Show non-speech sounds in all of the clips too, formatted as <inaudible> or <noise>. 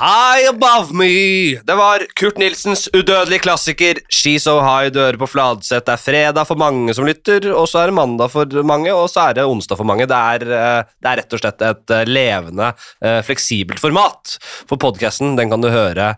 High Above Me! Det var Kurt Nilsens udødelige klassiker She's So High dører på Fladseth. Det er fredag for mange som lytter, og så er det mandag for mange, og så er det onsdag for mange. Det er, eh, det er rett og slett et eh, levende, eh, fleksibelt format. For podkasten den kan du høre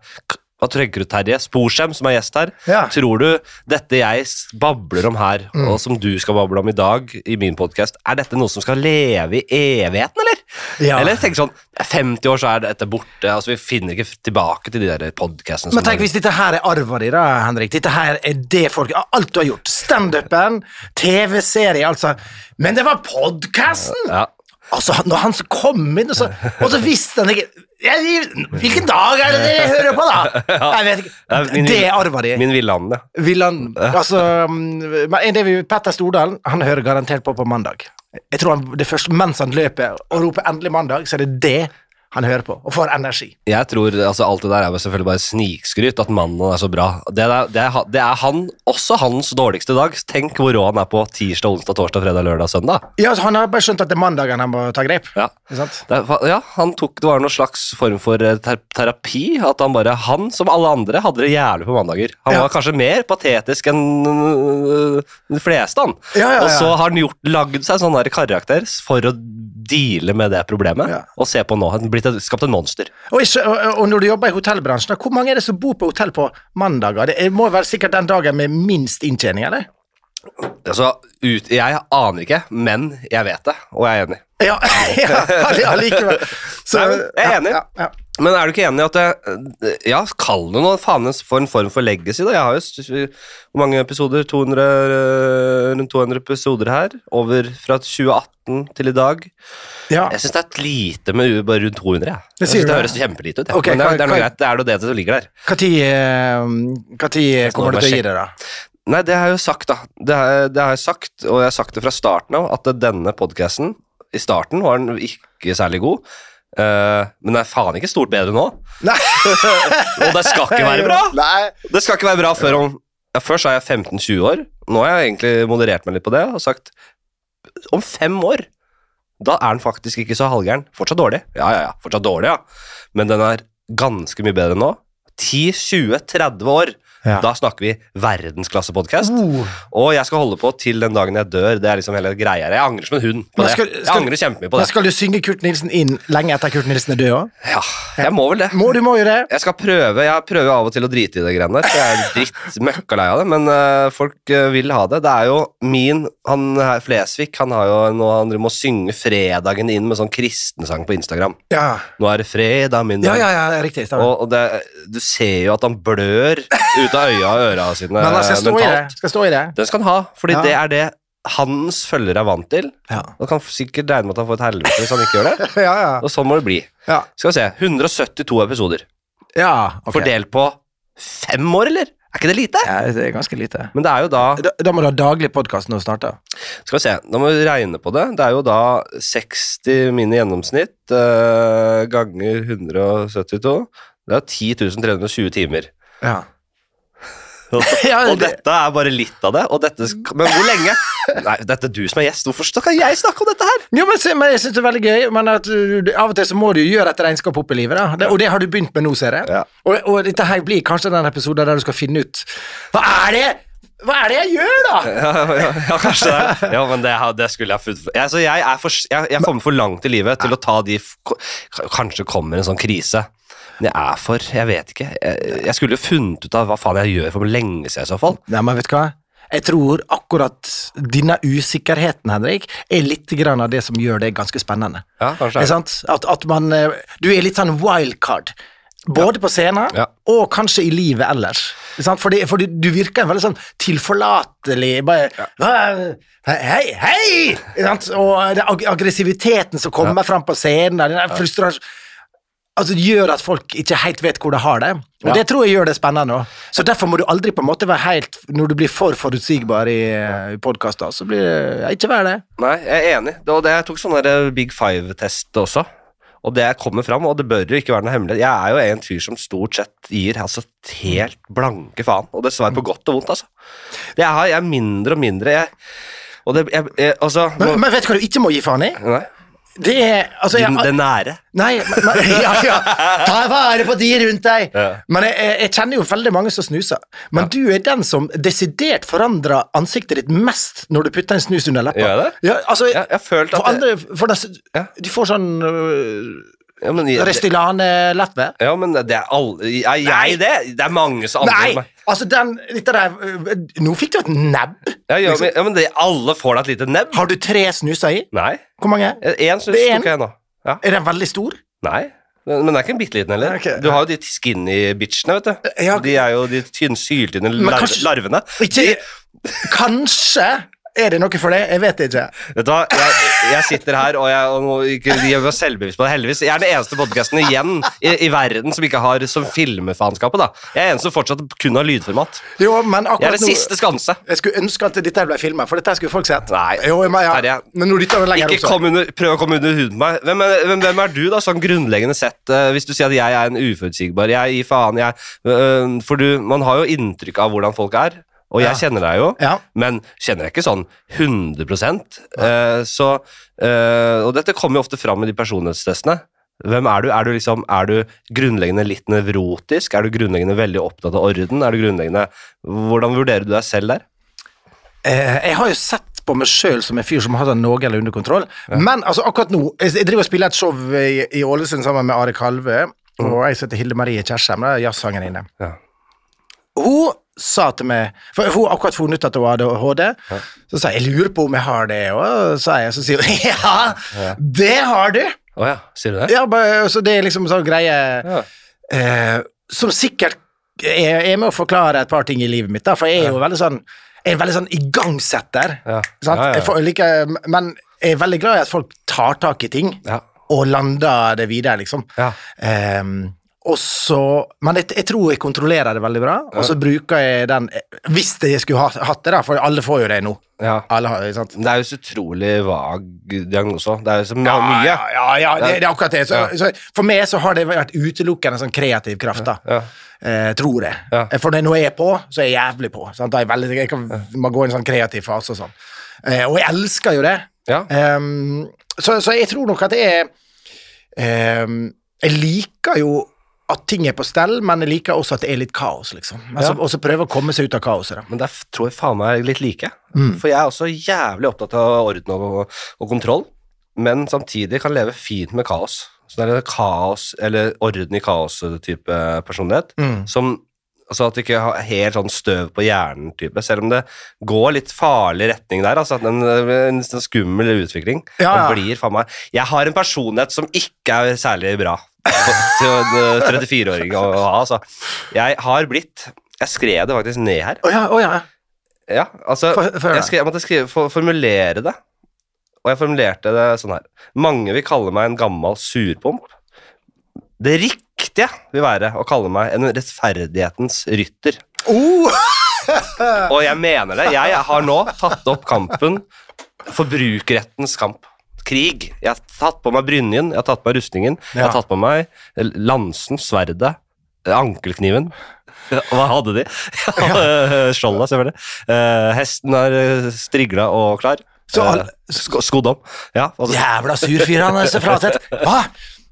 Hva tenker du, Terje? Sporsem, som er gjest her. Ja. Tror du dette jeg babler om her, og som du skal bable om i dag i min podkast, er dette noe som skal leve i evigheten, eller? Ja. Eller tenk sånn, 50 år så er dette borte, altså vi finner ikke tilbake til de der podcastene Men tenk hvis dette her er arva di, da, Henrik. Dette her er det folk Alt du har gjort. Standupen, TV-serie, altså. Men det var podkasten! ja. Altså, når han kom inn, og så, og så visste han ikke jeg, Hvilken dag er det dere hører på, da? <laughs> Jeg vet Ja, ikke. min- Det arva de. Min Villanden, ja. Villand, Altså, mm, men det vi, Petter Stordalen han hører garantert på på mandag. Jeg tror han, det først Mens han løper og roper 'endelig mandag', så er det det han hører på, og får energi. Jeg tror altså alt det der er selvfølgelig bare snikskryt, at mannen er så bra. Det er, det, er, det er han, også hans dårligste dag. Tenk hvor rå han er på tirsdag, onsdag, torsdag, fredag, lørdag, søndag. Ja, altså, Han har bare skjønt at det er mandagen han må ta grep. Ja. Det, ja, han tok, det var noen slags form for eh, ter terapi. At han bare, han som alle andre hadde det jævlig på mandager. Han Ja. var kanskje mer patetisk enn øh, de fleste, han. Ja. Og så har han gjort, lagd seg sånn karakter for å deale med det problemet. Ja. Og se på nå, han har blitt et, skapt et monster. Og, ikke, og, og når du jobber i hotellbransjen, hvor mange er det som bor på hotell på mandager? Det er- må være sikkert den dagen med minst inntjening, eller? Altså, ut, jeg aner ikke, men jeg vet det, og jeg er enig. Ja, <laughs> ja, ja likevel. Så- Nei, jeg er enig. Ja, ja, Men er du ikke enig i at det, Ja, kall det noe faen for en form for legacy, da. Jeg har jo Hvor mange episoder? 200, øh, rundt 200 episoder her. Over fra 2018 til i dag. ja. Jeg syns det er et lite med bare rundt 200. Jeg, Det jeg synes det høres kjempelite ut. okay, Men det, det er noe greit. Det er nå det som ligger der. Tid, eh, kommer du til å gi det, da? Nei, det har jeg jo sagt, da. Det har, det har jeg sagt, og jeg har sagt det fra starten av, at denne podkasten I starten var den ikke særlig god. Eh, men det er faen ikke stort bedre nå. <laughs> Og det skal ikke være bra! Nei. Det skal ikke være bra før om ja, Først er jeg 15-20 år. Nå har jeg egentlig moderert meg litt på det og sagt om fem år da er den faktisk ikke så halvgæren. Fortsatt dårlig. Ja, ja, ja. Fortsatt dårlig, ja. Men den er ganske mye bedre nå. 10-20-30 år. Ja. Da snakker vi verdensklassepodkast. Uh. Og jeg skal holde på til den dagen jeg dør. Det er liksom hele greia. Jeg angrer som en hund på skal, det. jeg skal- angrer kjempemye på det. skal du synge Kurt Nilsen inn lenge etter Kurt Nilsen er død òg? Ja, jeg må vel det. Må du må jo det. Jeg skal prøve, jeg prøver av og til å drite i det greiene der. Jeg er dritt møkkalei av det, men uh, folk uh, vil ha det. Det er jo min Han her, Flesvig, han har jo nå Han må synge fredagen inn med sånn kristensang på Instagram. Ja, Nå er det fredag, min dag. ja, ja, ja riktig. Og, og det, du ser jo at han blør ut <laughs> av øya og øra sine Men han skal stå i det. mentalt. Skal stå i det. Den skal han ha, fordi Ja. det er det hans følgere er vant til. Ja, Og kan sikkert regne med at han får et helvete hvis han ikke gjør det. <laughs> ja. ja. Og sånn må det bli. ja. Skal vi se, 172 episoder. ja ok. Fordelt på fem år, eller? Er ikke det lite? Ja, det er ganske lite. Men det er jo da Da, da må du ha daglig podkast når du starter. Skal vi se, da må vi regne på det. Det er jo da 60 min i gjennomsnitt eh, ganger 172. Det er 10 320 timer. Ja. <laughs> Ja, og det- dette er bare litt av det. Dette, men hvor lenge? Nei, dette er du som er gjest. Hvorfor skal jeg snakke om dette her? Jo, men, men Jeg syns det er veldig gøy, men at av og til så må du gjøre et regnskap opp i livet. da det, Og det har du begynt med nå, ser jeg. Ja. Og, og dette her blir kanskje den episoden der du skal finne ut Hva er det Hva er det jeg gjør, da?! <laughs> Ja, ja, ja kanskje det. Ja, men det, det skulle jeg funnet jeg, så jeg, for, jeg, jeg kommer for langt i livet til å ta de Kanskje kommer en sånn krise. Men jeg er for Jeg vet ikke. Jeg, jeg skulle jo funnet ut av hva faen jeg gjør for lenge siden, i så fall. Nei, men vet du hva? Jeg tror akkurat denne usikkerheten, Henrik, er litt grann av det som gjør det ganske spennende. Ja, kanskje? At, at man eh, Du er litt sånn wildcard. Både på scenen Ja. og kanskje i livet ellers. Sant? Fordi, fordi du virker veldig sånn tilforlatelig bare, ja. Hei, hei! Sant? Og det, ag aggressiviteten som kommer fram på scenen, den frustrasjonen altså, gjør at folk ikke helt vet hvor de har det. Og Ja. Det tror jeg gjør det spennende. også. Så Derfor må du aldri på en måte være helt Når du blir for forutsigbar i, i podkaster, så blir det ikke vær det. Nei, jeg er enig. Det, det, jeg tok sånn der Big Five-test også. Og det kommer fram, og det bør jo ikke være noe hemmelighet. Jeg er jo en fyr som stort sett gir altså helt blanke faen, og dessverre på godt og vondt, altså. Jeg, har, jeg er mindre og mindre jeg, Og det jeg, jeg, Altså Men, men vet du hva du ikke må gi faen i? Nei. Det er altså, jeg, det nære. Nei, men, <laughs> ja, ja. Ta vare på de rundt deg! Ja. Men jeg, jeg, kjenner jo veldig mange som snuser. Men du er den som desidert forandrer ansiktet ditt mest når du putter en snus under leppa. Gjør jeg det? Ja, altså, Jeg, jeg har følt for at det, andre for det. Du får sånn øh, ja, men, jeg, det, lett ved ja, men det er alle Er jeg det? Det er mange som andre Nei! meg. Altså, den dette der øh, Nå fikk du et nebb. Ja, ja, liksom. men, ja, men det, alle får da et lite nebb. Har du tre snuser i? Nei. Hvor mange? Én snus Det er en. tok jeg nå. Ja. Er den veldig stor? Nei. Men men det er ikke en bitte liten heller. Ok. Du har jo de skinny bitchene, vet du. Ja. De er jo de tynn, syltynne lar kanskje- larvene. Ikke Kanskje er det noe for det? Jeg vet ikke. Vet du hva, jeg, jeg sitter her og jeg, og ikke, jeg var selvbevisst på det, heldigvis. Jeg er den eneste podkasten igjen i, i verden som ikke har som filmfaenskapet, da. Jeg er eneste som fortsatt kun har lydformat. Jo, men Jeg er det den siste skanse. Jeg skulle ønske at dette ble filma, for dette skulle folk sett. Nei, Jo, men, ja. Terje. men nå dytter du lenger Ikke kom under, prøv å komme under huden på meg. Hvem er, hvem, hvem er du, da, sånn grunnleggende sett? uh, hvis du sier at jeg er en uforutsigbar Jeg gir faen, jeg uh, For du, man har jo inntrykk av hvordan folk er, og jeg Ja. kjenner deg jo. Ja. Men kjenner jeg ikke sånn 100 eh, så, eh, Og dette kommer jo ofte fram i de personlighetstestene. Hvem er du? Er du, liksom, er du grunnleggende litt nevrotisk? Er du grunnleggende veldig opptatt av orden? Er du grunnleggende Hvordan vurderer du deg selv der? Eh, jeg har jo sett på meg sjøl som en fyr som har hatt det noenlunde under kontroll, men altså, akkurat nå Jeg driver og spiller et show i, i Ålesund sammen med Are Kalve, og jeg heter Hilde Marie Kjersheim, er jazzsangerinne. Ja. Hun sa til meg For hun har akkurat funnet ut at hun hadde ADHD. Så sa jeg 'jeg lurer på om jeg har det', så, sa jeg, så sier hun <laughs> 'ja, det har du'. Å ja, sier du det? Ja, bare, så det er liksom sånn greie Ja. eh, Som sikkert er, er med å forklare et par ting i livet mitt, da, for jeg er jo veldig sånn jeg er veldig sånn igangsetter. Ja. Ja, ja, ja. Jeg får, like, men jeg er veldig glad i at folk tar tak i ting Ja. og lander det videre, liksom. Ja. Ehm, og så, men jeg, jeg tror jeg kontrollerer det veldig bra, og så bruker jeg den Hvis jeg skulle ha, hatt det, da, for alle får jo det nå. ja. Har? Det er jo så utrolig vag diagnose. Det er jo så mye. Ja, ja, ja, det, det er akkurat det. Så, Ja. så for meg så har det vært utelukkende sånn kreativ kraft, da. Ja. Eh, tror jeg. Ja. For når jeg er på, så er jeg jævlig på. Sant? Da er jeg, veldig, jeg kan må gå i en sånn kreativ fase og sånn. Eh, og jeg elsker jo det. Ja. Ehm, så, så jeg tror nok at det er um, Jeg liker jo at ting er på stell, men jeg liker også at det er litt kaos, liksom. Altså, Ja. Og så prøve å komme seg ut av kaoset, da. Men der tror jeg faen meg litt like. Mm. For jeg er også jævlig opptatt av orden og, og kontroll, men samtidig kan leve fint med kaos. Så det er en kaos, eller orden i kaos-type personlighet, Mm. som Altså at du ikke har helt sånn støv på hjernen-type, selv om det går litt farlig retning der. altså at En, en skummel utvikling. Ja, ja. Blir faen meg Jeg har en personlighet som ikke er særlig bra til en eh, 34-åring å ha. altså. Jeg har blitt Jeg skrev det faktisk ned her. Å ja, oh, ja. Ja, altså for, for, jeg, skrev, jeg måtte skrive, for, formulere det. Og jeg formulerte det sånn her. Mange vil kalle meg en gammel surpomp. Det riktige vil være å kalle meg en rettferdighetens rytter. Oh! <laughs> Og jeg mener det. Jeg har nå tatt opp kampen forbrukerrettens kamp. Krig. Jeg har tatt på meg brynjen, jeg har tatt på meg rustningen, jeg har tatt på meg lansen, sverdet, ankelkniven. <laughs> Hva hadde de? <laughs> Skjoldet, selvfølgelig. Eh, hesten er eh, strigla og klar. Eh, skodd om. Ja, Jævla sur fyr, han så Flatseth. Hva?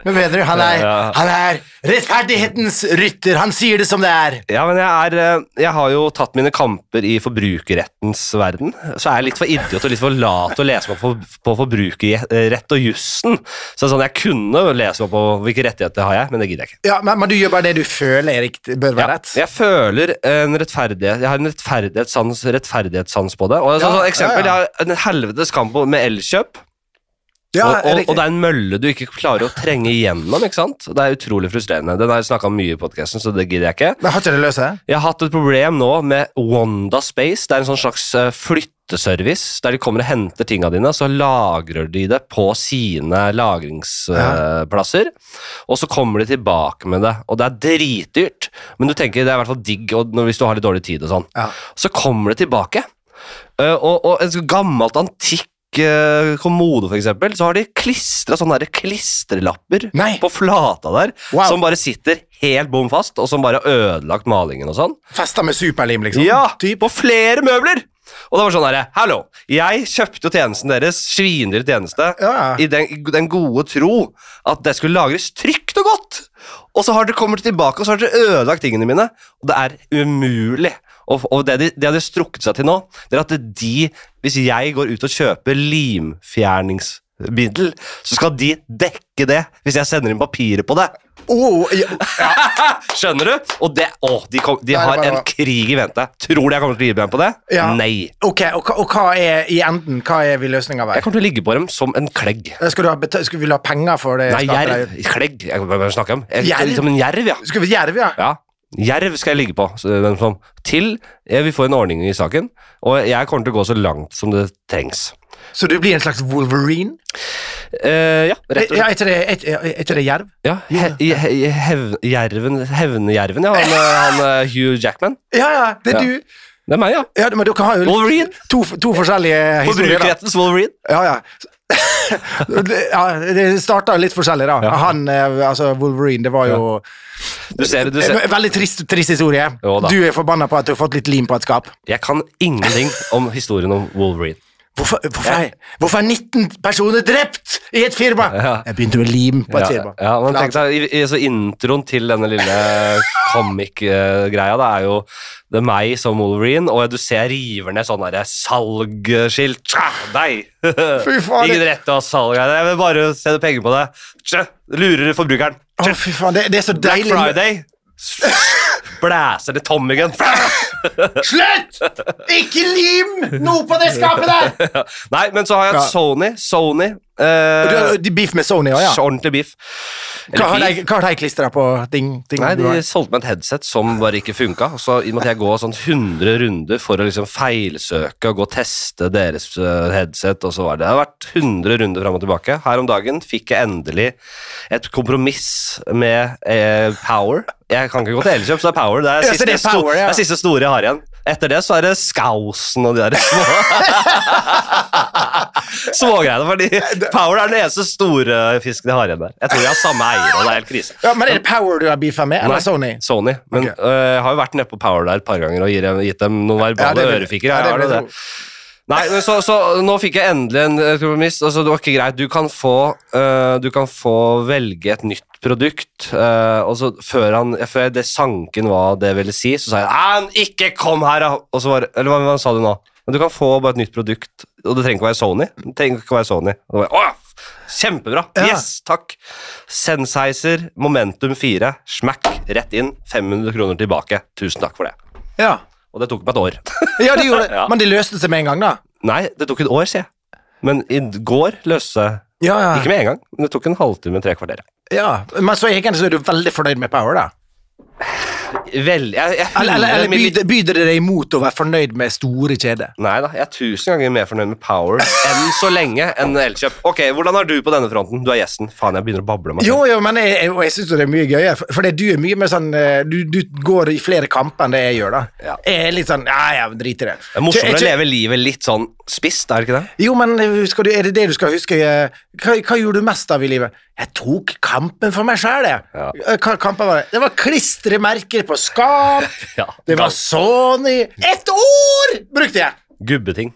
Men mener du, han er, han er rettferdighetens rytter. Han sier det som det er. Ja, men jeg, er, eh, jeg har jo tatt mine kamper i forbrukerrettens verden. Så er jeg litt for idiot og litt for lat til å lese meg på, på forbrukerrett og jussen. Så sånn, jeg kunne lese meg på hvilke rettigheter har jeg, men det gidder jeg ikke. Ja, men, men du gjør bare det du føler Erik, bør være Ja, rett. jeg føler en rettferdighet Jeg har en rettferdighetssans, rettferdighetssans på det. Og så, Ja, sånn, eksempel, ja, ja. Jeg har en helvetes kamp med Elkjøp. Ja, og, og, og det er en mølle du ikke klarer å trenge igjennom. ikke sant? Det er utrolig frustrerende. Den har jeg snakka mye i podkasten, så det gidder jeg ikke. Men har ikke det løst? Jeg har hatt et problem nå med Wanda Space. Det er en sånn slags eh, flytteservice der de kommer og henter tinga dine, så lagrer de det på sine lagringsplasser. Og så kommer de tilbake med det, og det er dritdyrt. Men du tenker det er i hvert fall digg hvis du har litt dårlig tid og sånn. Ja. Så kommer det tilbake. Eh, og, og et gammelt antikk kommode, for eksempel, så har de klistra sånne der klistrelapper Nei. på flata der, Wow. som bare sitter helt bom fast, og som bare har ødelagt malingen og sånn. Festa med superlim, liksom? Ja, Typ. på flere møbler! Og det var sånn herre Hallo, jeg kjøpte jo tjenesten deres, svindyr tjeneste, Ja. i den, den gode tro at det skulle lagres trygt og godt. Og så har dere kommet tilbake, og så har dere ødelagt tingene mine. Og det er umulig. Og, og det, de, det hadde strukket seg til nå, det er at de Hvis jeg går ut og kjøper limfjerningsmiddel, så skal de dekke det hvis jeg sender inn papiret på det. Oh, ja, <laughs> Skjønner du? Og det, å, de, kom, de Nei, har bare... en krig i vente. Tror du jeg kommer til å gi dem på det? Ja. Nei. ok, og, og hva er i enden? Hva er vi løsninga Jeg kommer til å ligge på dem som en klegg. Skal, du ha skal vi ha penger for det? Nei, jerv. Klegg. Jeg, hva er det jeg snakker om? Jeg, Jerv? Som en jerv, ja. Skal vi jerv, ja? ja. Jerv skal jeg ligge på. Til jeg vil få en ordning i saken, og jeg kommer til å gå så langt som det trengs. Så du blir en slags Wolverine? Uh, ja, rett og slett. Ja, etter, det, er, er det jerv? Ja, he, he, hev, jerven, Hevnejerven, ja. Han, eh, han eh, Hugh Jackman. Ja, ja, det er Ja. du. Det er meg, ja. Ja, men dere har jo Wolverine. to, to forskjellige historier. Forbrukerrettens Wolverine. Ja, ja. Ja, det starta litt forskjellig, da. Ja. Han, eh, altså Wolverine, det var jo Du ser, du ser. En Veldig trist, trist historie. Du er forbanna på at du har fått litt lim på et skap. Jeg kan ingenting om historien om Wolverine. Hvorfor, hvorfor, er, hvorfor er 19 personer drept i et firma? Ja. Jeg begynte med lim på et Ja, firma. ja, men tenk deg, så Introen til denne lille comic-greia Det er jo det er meg som Wolverine, og du ser jeg river ned sånn derre salgskilt. Tja, Deg! <laughs> Ingen rett til å ha salg her. Jeg vil bare tjene penger på det. Tja, Lurer forbrukeren. Å, fy faen, det, det er så deilig. Black. Friday. <laughs> Blæser det Tommy Gun. <laughs> Slutt! Ikke lim noe på det skapet der! <laughs> Nei, men så har jeg Ja. Sony. Sony. Har de beef med Sony òg, ja? Ordentlig biff. Hva har beef. de, hva har de klistra på ting? ting Nei, de solgte meg et headset som bare ikke funka. Så med jeg går sånn 100 runder for å liksom feilsøke og gå og teste deres eh, headset, og så var det Det har vært 100 runder fram og tilbake. Her om dagen fikk jeg endelig et kompromiss med eh, Power. Jeg kan ikke gå til Elkjøp, så det er Power. Det er, Ja, det er Power, ja. det er siste store jeg har igjen. Etter det så er det Skausen og de der små <laughs> Smågreiene. Fordi Power er den eneste store fisken de har igjen der. Jeg tror jeg har samme eier, og det er helt krise. Ja, men Er det Power du har beefa med, eller Nei, Sony? Sony. Men okay. øh, jeg har jo vært nede på Power der et par ganger og gitt dem, gitt dem noen verbale ja, ørefiker. ja, det det. Nei, men så, så nå fikk jeg endelig en kompromiss. Altså, det var ikke greit. Du kan få, øh, du kan få velge et nytt produkt. øh, og så før, han, før det sanken hva det ville si, så sa jeg «Ah, ikke kom her! Og så var, eller hva, hva sa du nå? Men du kan få bare et nytt produkt, og det trenger ikke å være Sony. Det trenger ikke være Sony. Og Åh, kjempebra! Ja. Yes, takk! Sensizer, Momentum 4, smack, rett inn. 500 kroner tilbake. Tusen takk for det. Ja. Og det tok meg et år. <laughs> ja, de gjorde det. Ja. Men de løste seg med en gang, da? Nei, det tok et år, sier jeg. Men i går løste seg Ja, ja. Ikke med en gang, men det tok en halvtime, tre kvarter. ja. Men så egentlig så er du veldig fornøyd med Power, da? Vel, jeg, jeg Eller, eller, eller byr byr det deg imot å være fornøyd med store kjeder? Nei da, jeg er tusen ganger mer fornøyd med Power enn så lenge enn Elkjøp. Ok, Hvordan har du på denne fronten? Du er gjesten. Faen, jeg begynner å bable meg Jo, jo, men jeg, jeg, jeg syns det er mye gøyere, for, for det, du er mye mer sånn eh, du, du går i flere kamper enn det jeg gjør, da. Ja. Jeg er litt sånn Ja, jeg driter i det. Det er morsommere å leve livet litt sånn spist, er det ikke det? Jo, men eh, du, er det det du skal huske? eh, Hva, hva gjorde du mest av i livet? Jeg tok kampen for meg sjæl, jeg. Ja. Eh, kampen var det? Det var klistremerker på skap. <laughs> Ja, Det var Sony Ett ord brukte jeg! Gubbeting.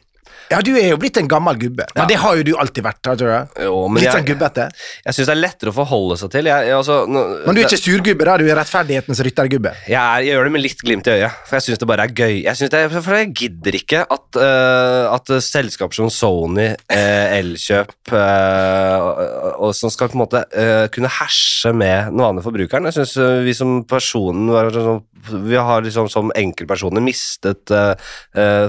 Ja, du er jo blitt en gammel gubbe. Men Ja. det har jo du alltid vært. tror jeg. Jo, men Litt jeg- sånn gubbete. Jeg syns det er lettere å forholde seg til. Jeg, jeg, altså, nå- Men du er ikke surgubbe, da. Du er rettferdighetens ryttergubbe. jeg, er, jeg gjør det med litt glimt i øyet, for jeg syns det bare er gøy. Jeg, det, for jeg gidder ikke at, uh, at selskaper som Sony, uh, Elkjøp uh, og, som skal på en måte uh, kunne herse med den vanlige forbrukeren. Jeg syns vi som personen Vi har liksom som enkeltpersoner mistet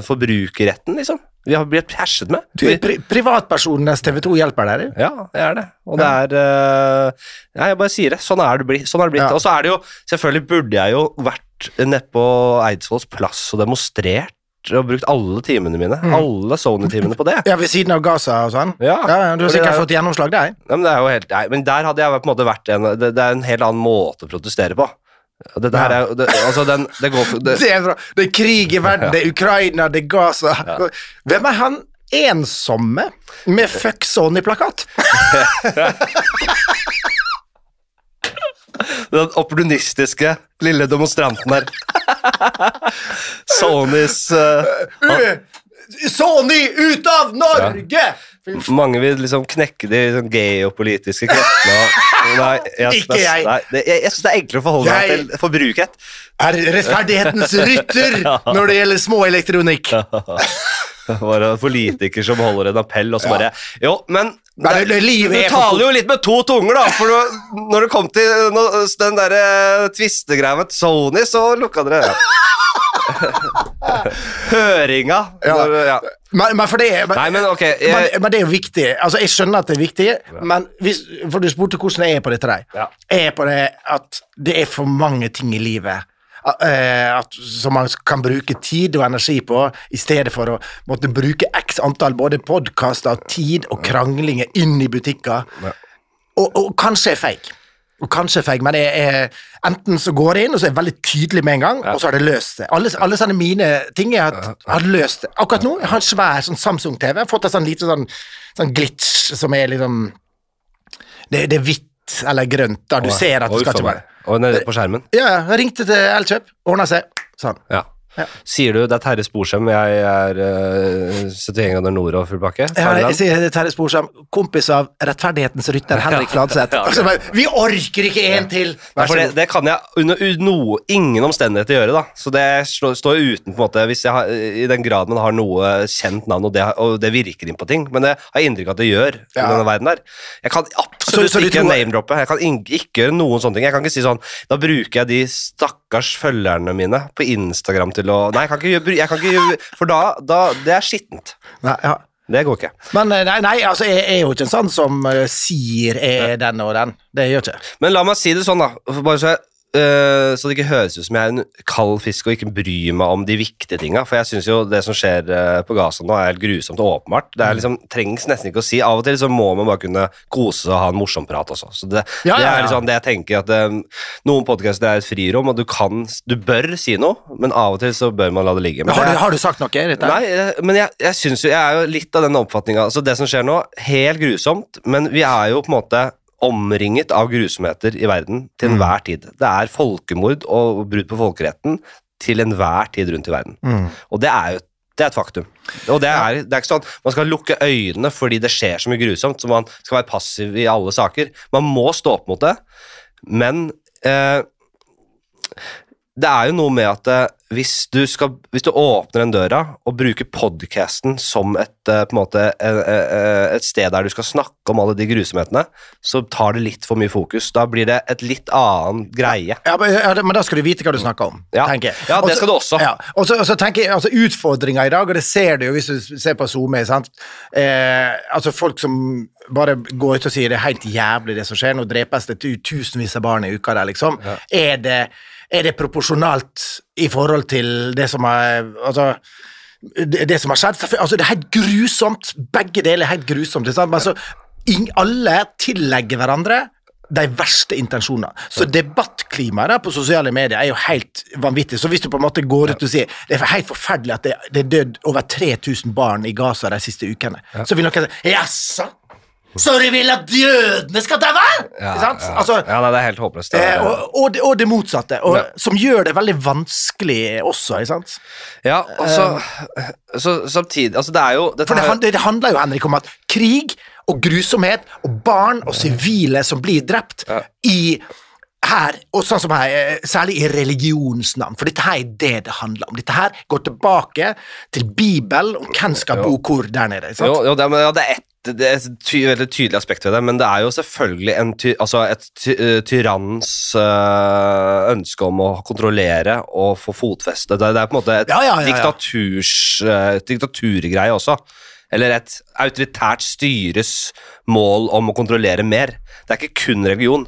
forbrukerretten, liksom. Vi har blitt herset med. Du er pri privatpersonenes TV 2 hjelper deg. du. Ja, det er det. Og det er uh, Ja, jeg bare sier det. Sånn er det blitt. Sånn er det blitt. Ja. Og så er det jo Selvfølgelig burde jeg jo vært nedpå Eidsvolls plass og demonstrert og brukt alle timene mine. Mm. Alle Sony-timene på det. Ja, Ved siden av Gaza og sånn? Ja, Ja, Du har sikkert er- fått gjennomslag der? Ja, men, helt, nei, men der hadde jeg på en måte vært en Det, det er en helt annen måte å protestere på. Og ja. her er det, Altså, den Det går for <laughs> det, Det er bra. Det er krig i verden, det er Ukraina, det er Gaza. Hvem er han ensomme med fuck Sony-plakat? <laughs> Den opportunistiske lille demonstranten der. Sonys Uh, Sony ut av Norge! F- Mange vil liksom knekke de sånn geopolitiske kreftene. Nei, jeg, Ikke jeg. Nei, det, jeg, jeg syns det er enklere å forholde jeg meg til forbrukerrett. Er rettferdighetens rytter <laughs> når det gjelder småelektronikk. Bare politiker som holder en appell, og så bare Jo, men det- det- du er taler jo litt med to tunger, da. For når, når det kom til den derre tvistegreia med Sony, så lukka dere <laughs> Høringa. Ja. Når, ja. Men, men det er men, Nei, men okay, Jeg, men det er jo viktig. Altså, jeg skjønner at det er viktig, men hvis, for du spurte hvordan jeg er på dette der. Ja. Jeg er på det at det er for mange ting i livet eh, at, som man kan bruke tid og energi på, i stedet for å måtte bruke x antall både podkaster, tid og kranglinger inn i butikker. Og, og kanskje er feig. Og kanskje feig, men jeg er, enten så går jeg inn, og så er jeg veldig tydelig med en gang, og så har det løst seg. Alle, alle sånne mine ting jeg har, har løst det. Akkurat nå jeg har en svær sånn Samsung-TV. Jeg har fått en sånn liten sånn, sånn glitch som er liksom det, det er hvitt eller grønt, da du ser at det skal ikke være Og nede på skjermen. Ja, ja, jeg ringte til Elkjøp, ordna seg. Sånn. Ja. Ja. Sier du det er Terje Sporsem, jeg er uh, 71 grader nord og full pakke? Ja, jeg sier det Terje Sporsem, kompis av rettferdighetens rytter Henrik <laughs> Fladseth. Ja. Altså, vi orker ikke en til! Det, det kan jeg under noe, ingen omstendigheter gjøre, da. Så det står uten på en måte Hvis jeg har, I den grad man har noe kjent navn, og det, og det virker inn på ting. Men det har jeg inntrykk av at det gjør i denne verden der. Jeg kan absolutt Så- så ikke name-droppe. Jeg kan ikke gjøre noen sånne ting. Jeg kan ikke si sånn Da bruker jeg de stakkars følgerne mine på Instagram til å Nei, jeg kan ikke gjøre jeg kan ikke gjøre, For da, da Det er skittent. Nei, ja. Det går ikke. Men eh, nei, nei, altså, jeg er jo ikke en sånn som eh, sier jeg er den og den. Det gjør ikke. Men la meg si det sånn, da. Bare så, jeg, øh, så det ikke høres ut som jeg er en kald fisk og ikke bryr meg om de viktige tinga. For jeg syns jo det som skjer uh, på Gaza nå, er helt grusomt og åpenbart. Det Mm. er liksom, trengs nesten ikke å si. Av og til så må man bare kunne kose seg og ha en morsom prat også. Så det, Ja, ja, ja, er liksom det jeg tenker at um, Noen podkaster er et frirom, og du kan Du bør si noe, men av og til så bør man la det ligge. Men Har du, har du sagt noe? Dette? Nei, men jeg, jeg synes jo Jeg er jo litt av den oppfatninga altså Det som skjer nå, helt grusomt, men vi er jo på en måte omringet av grusomheter i verden til Mm. enhver tid. Det er folkemord og brudd på folkeretten til enhver tid rundt i verden. Mm. Og det er jo det er et faktum. Og det er, det er ikke sånn Man skal lukke øynene fordi det skjer så mye grusomt, så man skal være passiv i alle saker. Man må stå opp mot det, men eh, det er jo noe med at eh, hvis, du skal, hvis du åpner den døra og bruker podcasten som et, eh, måte, eh, et sted der du skal snakke om alle de grusomhetene, så tar det litt for mye fokus. Da blir det et litt annen greie. Ja, men, ja, men da skal du vite hva du snakker om, Ja. tenker jeg. Ja, det Også- skal du også. Ja. Og så, og så tenker jeg, altså Utfordringa i dag, og det ser du jo hvis du ser på SoMe? Eh, altså Folk som bare går ut og sier det er helt jævlig det som skjer, nå drepes det tu- tusenvis av barn i uka der, liksom. Er, det, er det proporsjonalt i forhold til det som har Altså det, som har skjedd. Altså, det er helt grusomt. Begge deler er helt grusomt. Men altså, alle tillegger hverandre de verste intensjonene. Så debattklimaet på sosiale medier er jo helt vanvittig. Så hvis du på en måte går ut og sier det er helt forferdelig at det, det er dødd over 3000 barn i Gaza de siste ukene, så vil noen si jaså? Så du vil at jødene skal daue? Ja. Altså, ja, nei, det er helt håpløst. Det eh, er- og, og, det, og det motsatte, og, Ja. som gjør det veldig vanskelig også, ikke sant? Ja, og så, så samtidig Altså, det er jo For det, her- det handler jo, Henrik, om at krig og grusomhet og barn og sivile som blir drept i her, og sånn som her, eh, særlig i religionens navn, for dette her er det det handler om. Dette her går tilbake til Bibelen, om hvem skal bo hvor der nede. Jo, jo det, men, ja, det er et det er et ty, veldig tydelig aspekt ved det, men det er jo selvfølgelig en ty, altså et ty, tyranns tyrannens øh, ønske om å kontrollere og få fotfeste. Det, det er på en måte et Ja, ja, ja, ja. øh, diktaturgreie også. Eller et autoritært styres mål om å kontrollere mer. Det er ikke kun religion.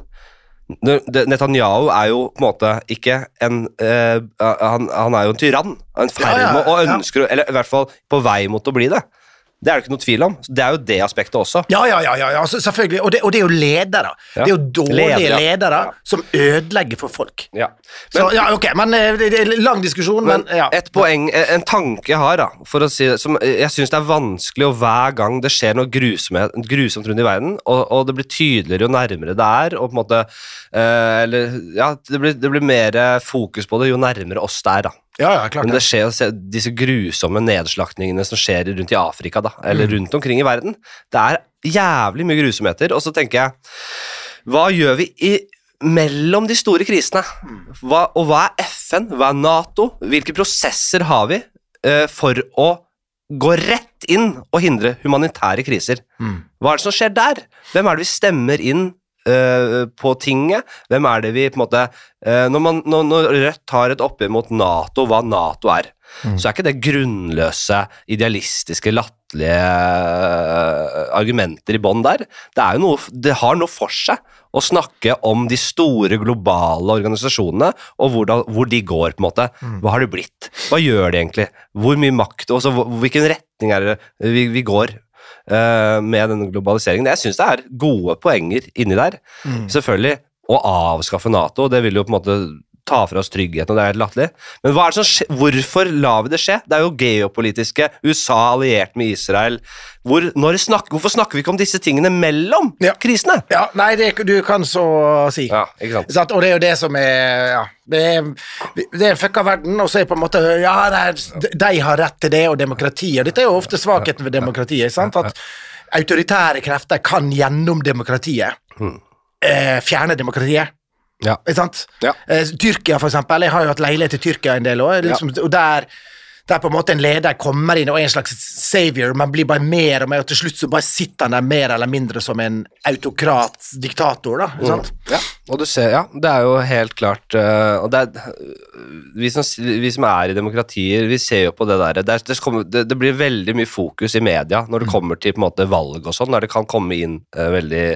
Netanyahu er jo på en måte ikke en eh, han, han er jo en tyrann. En med å ønsker, eller i hvert fall på vei mot å bli det. Det er det ikke noe tvil om. Det er jo det aspektet også. Ja, ja, ja, ja, altså, selvfølgelig. Og det, og det er jo ledere. Ja. Det er jo dårlige Ledere, ledere Ja. som ødelegger for folk. Ja. Så, ja, ok, men eh, det, er lang diskusjon, men, Men ja. et poeng, eh, en tanke jeg har, da, for å si som eh, jeg syns det er vanskelig, og hver gang det skjer noe grusomt, grusomt rundt i verden, og, og det blir tydeligere jo nærmere det er, og på en måte øh, Eller ja, det blir, det blir mer fokus på det jo nærmere oss det er, da. Ja, ja, klart Men det. skjer jo disse grusomme nedslaktningene som skjer rundt i Afrika, da, eller Mm. rundt omkring i verden. Det er jævlig mye grusomheter, og så tenker jeg Hva gjør vi i, mellom de store krisene? Hva, og hva er FN? Hva er Nato? Hvilke prosesser har vi uh, for å gå rett inn og hindre humanitære kriser? Mm. Hva er det som skjer der? Hvem er det vi stemmer inn eh, på tinget? Hvem er det vi på en måte eh, når, man, når, når Rødt har et oppgjør mot Nato, hva Nato er, Mm. så er ikke det grunnløse, idealistiske, latterlige eh, argumenter i bånn der. Det, er jo noe, det har noe for seg å snakke om de store globale organisasjonene og hvordan, hvor de går, på en måte. Hva har de blitt? Hva gjør de egentlig? Hvor mye makt Også, Hvilken retning er det vi, vi går eh, med denne globaliseringen? Jeg syns det er gode poenger inni der. Mm. Selvfølgelig å avskaffe Nato, det vil jo på en måte ta fra oss tryggheten, og det er helt latterlig. Men som hvorfor lar vi det skje? Det er jo geopolitiske, USA alliert med Israel. Hvor, snakker, hvorfor snakker vi ikke om disse tingene mellom Ja. krisene? Ja, nei, det, du kan så si. Ja, ikke sant? Og det er jo det som er Ja, det er, det er fucka verden, og så er på en måte Ja, er, de har rett til det, og demokratiet. Dette er jo ofte svakheten ved demokratiet. Sant? At autoritære krefter kan gjennom demokratiet eh, fjerne demokratiet. Ja. Ikke sant? Ja. Eh, Tyrkia, for eksempel. Jeg har jo hatt leilighet i Tyrkia en del år, liksom, og der der på en måte en leder kommer inn og er en slags savior, men blir bare mer og mer, og til slutt så bare sitter han der mer eller mindre som en autokrat, diktator, da. Ikke sant? Ja, og du ser, ja, det er jo helt klart uh, Og det er, vi, som, vi som er i demokratier, vi ser jo på det der Det, det, det, blir veldig mye fokus i media når det kommer til på en måte valg og sånn, der det kan komme inn uh, veldig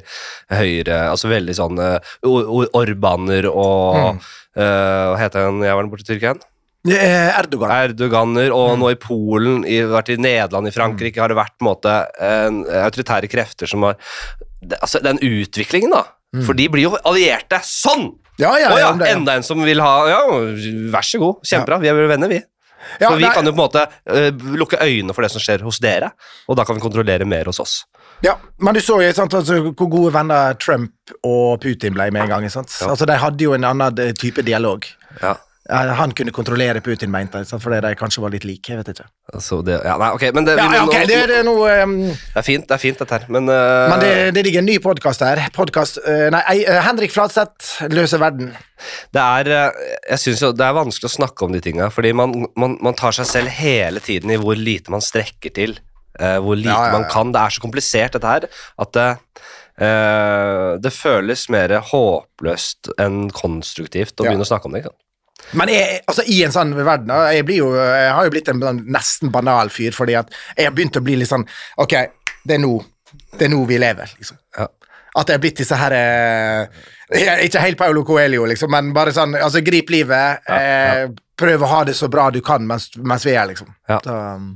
høyre Altså veldig sånn uh, Or- Or- Orbaner og øh, Hva heter han jævelen i Tyrkia? Eh, Erdogan. Erdoganer, og nå i Polen, i, vært i Nederland, i Frankrike, har det vært på en måte en, autoritære krefter som har det, Altså, den utviklingen, da. For de blir jo allierte sånn! Ja, ja, ja, det, enda en som vil ha Ja, vær så god, kjempebra, vi er venner, vi. Så vi er, kan jo på en måte uh, lukke øynene for det som skjer hos dere, og da kan vi kontrollere mer hos oss. Ja, men du så jo sant, altså, hvor gode venner Trump og Putin ble med en gang. Sant? Altså, de hadde jo en annen eh, type dialog. Ja, han kunne kontrollere Putin, mente jeg, fordi de kanskje var litt like. jeg vet ikke. altså det, ja, nei, ok, men det, Ja, vi ja, ok, nå- det, det er noe um, det er fint, det er fint dette her, men, uh, Men det, det ligger en ny podkast her. Podcast, uh, nei, ei, eh, Henrik Fladseth, Løse verden. Det er, jeg synes jo, det er vanskelig å snakke om de tinga, fordi man, man, man tar seg selv hele tiden i hvor lite man strekker til. hvor lite Ja, man kan. Det er så komplisert, dette her, at det, det føles mer håpløst enn konstruktivt å begynne å snakke om det. Ikke sant? Men jeg, altså, i en sånn verden jeg, blir jo, jeg har jo blitt en nesten banal fyr, fordi at jeg har begynt å bli litt sånn Ok, det er nå, det er nå vi lever, liksom. Ja. At jeg har blitt disse her eh, Ikke helt Paulo Coelho, liksom, men bare sånn altså, Grip livet. Eh, prøv å ha det så bra du kan mens, mens vi er, liksom. Ja. Um,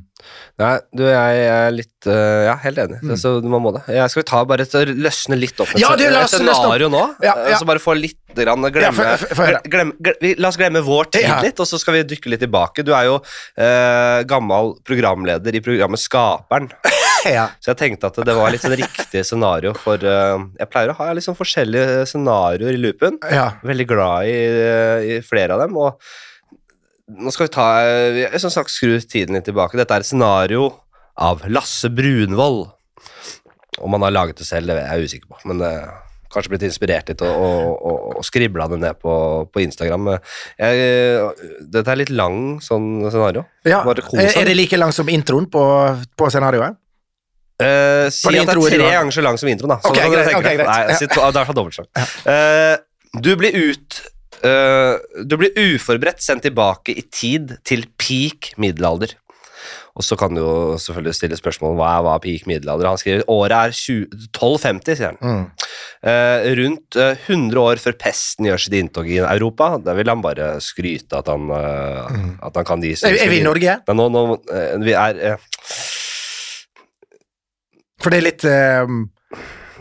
Nei, du, jeg er litt uh, Ja, helt enig. Mm. Så man må det. Jeg skal ta bare et, løsne litt opp et, Ja, la et scenario nå? Ja, eh, ja. Så bare få litt grann, glemme, Ja, for, for, få glemme, glem, glem, La oss glemme vår tid Ja. litt, og så skal vi dykke litt tilbake. Du er jo uh, gammel programleder i programmet Skaperen. <laughs> <laughs> ja. Så jeg tenkte at det var litt sånn riktig scenario for uh, Jeg pleier å ha sånn forskjellige scenarioer i loopen. ja. Veldig glad i, i flere av dem. Og nå skal vi ta Jeg som sagt skru tiden litt tilbake. Dette er et scenario av Lasse Brunvoll. Om han har laget det selv, det er jeg usikker på. Men eh, kanskje blitt inspirert litt og, og, og, og skribla det ned på, på Instagram. Jeg, dette er litt lang sånn scenario. ja. Er det like lang som introen på, på scenarioet? Eh, si at det er tre ganger så lang som introen, da. Ok, okay, greit, okay, greit. Nei, si det er sånn dobbelt så lang. Uh, du blir ut uh, Du blir uforberedt sendt tilbake i tid til peak middelalder. Og så kan du jo selvfølgelig stille spørsmål hva er, hva peak middelalder. Han skriver året er 20, 1250, sier han. Mm. Uh, rundt eh, 100 år før pesten gjør sitt inntog i Europa. Da vil han bare skryte at han, eh, at han kan de Er, er vi i Norge? Men nå, nå eh, vi er eh, For det er litt um,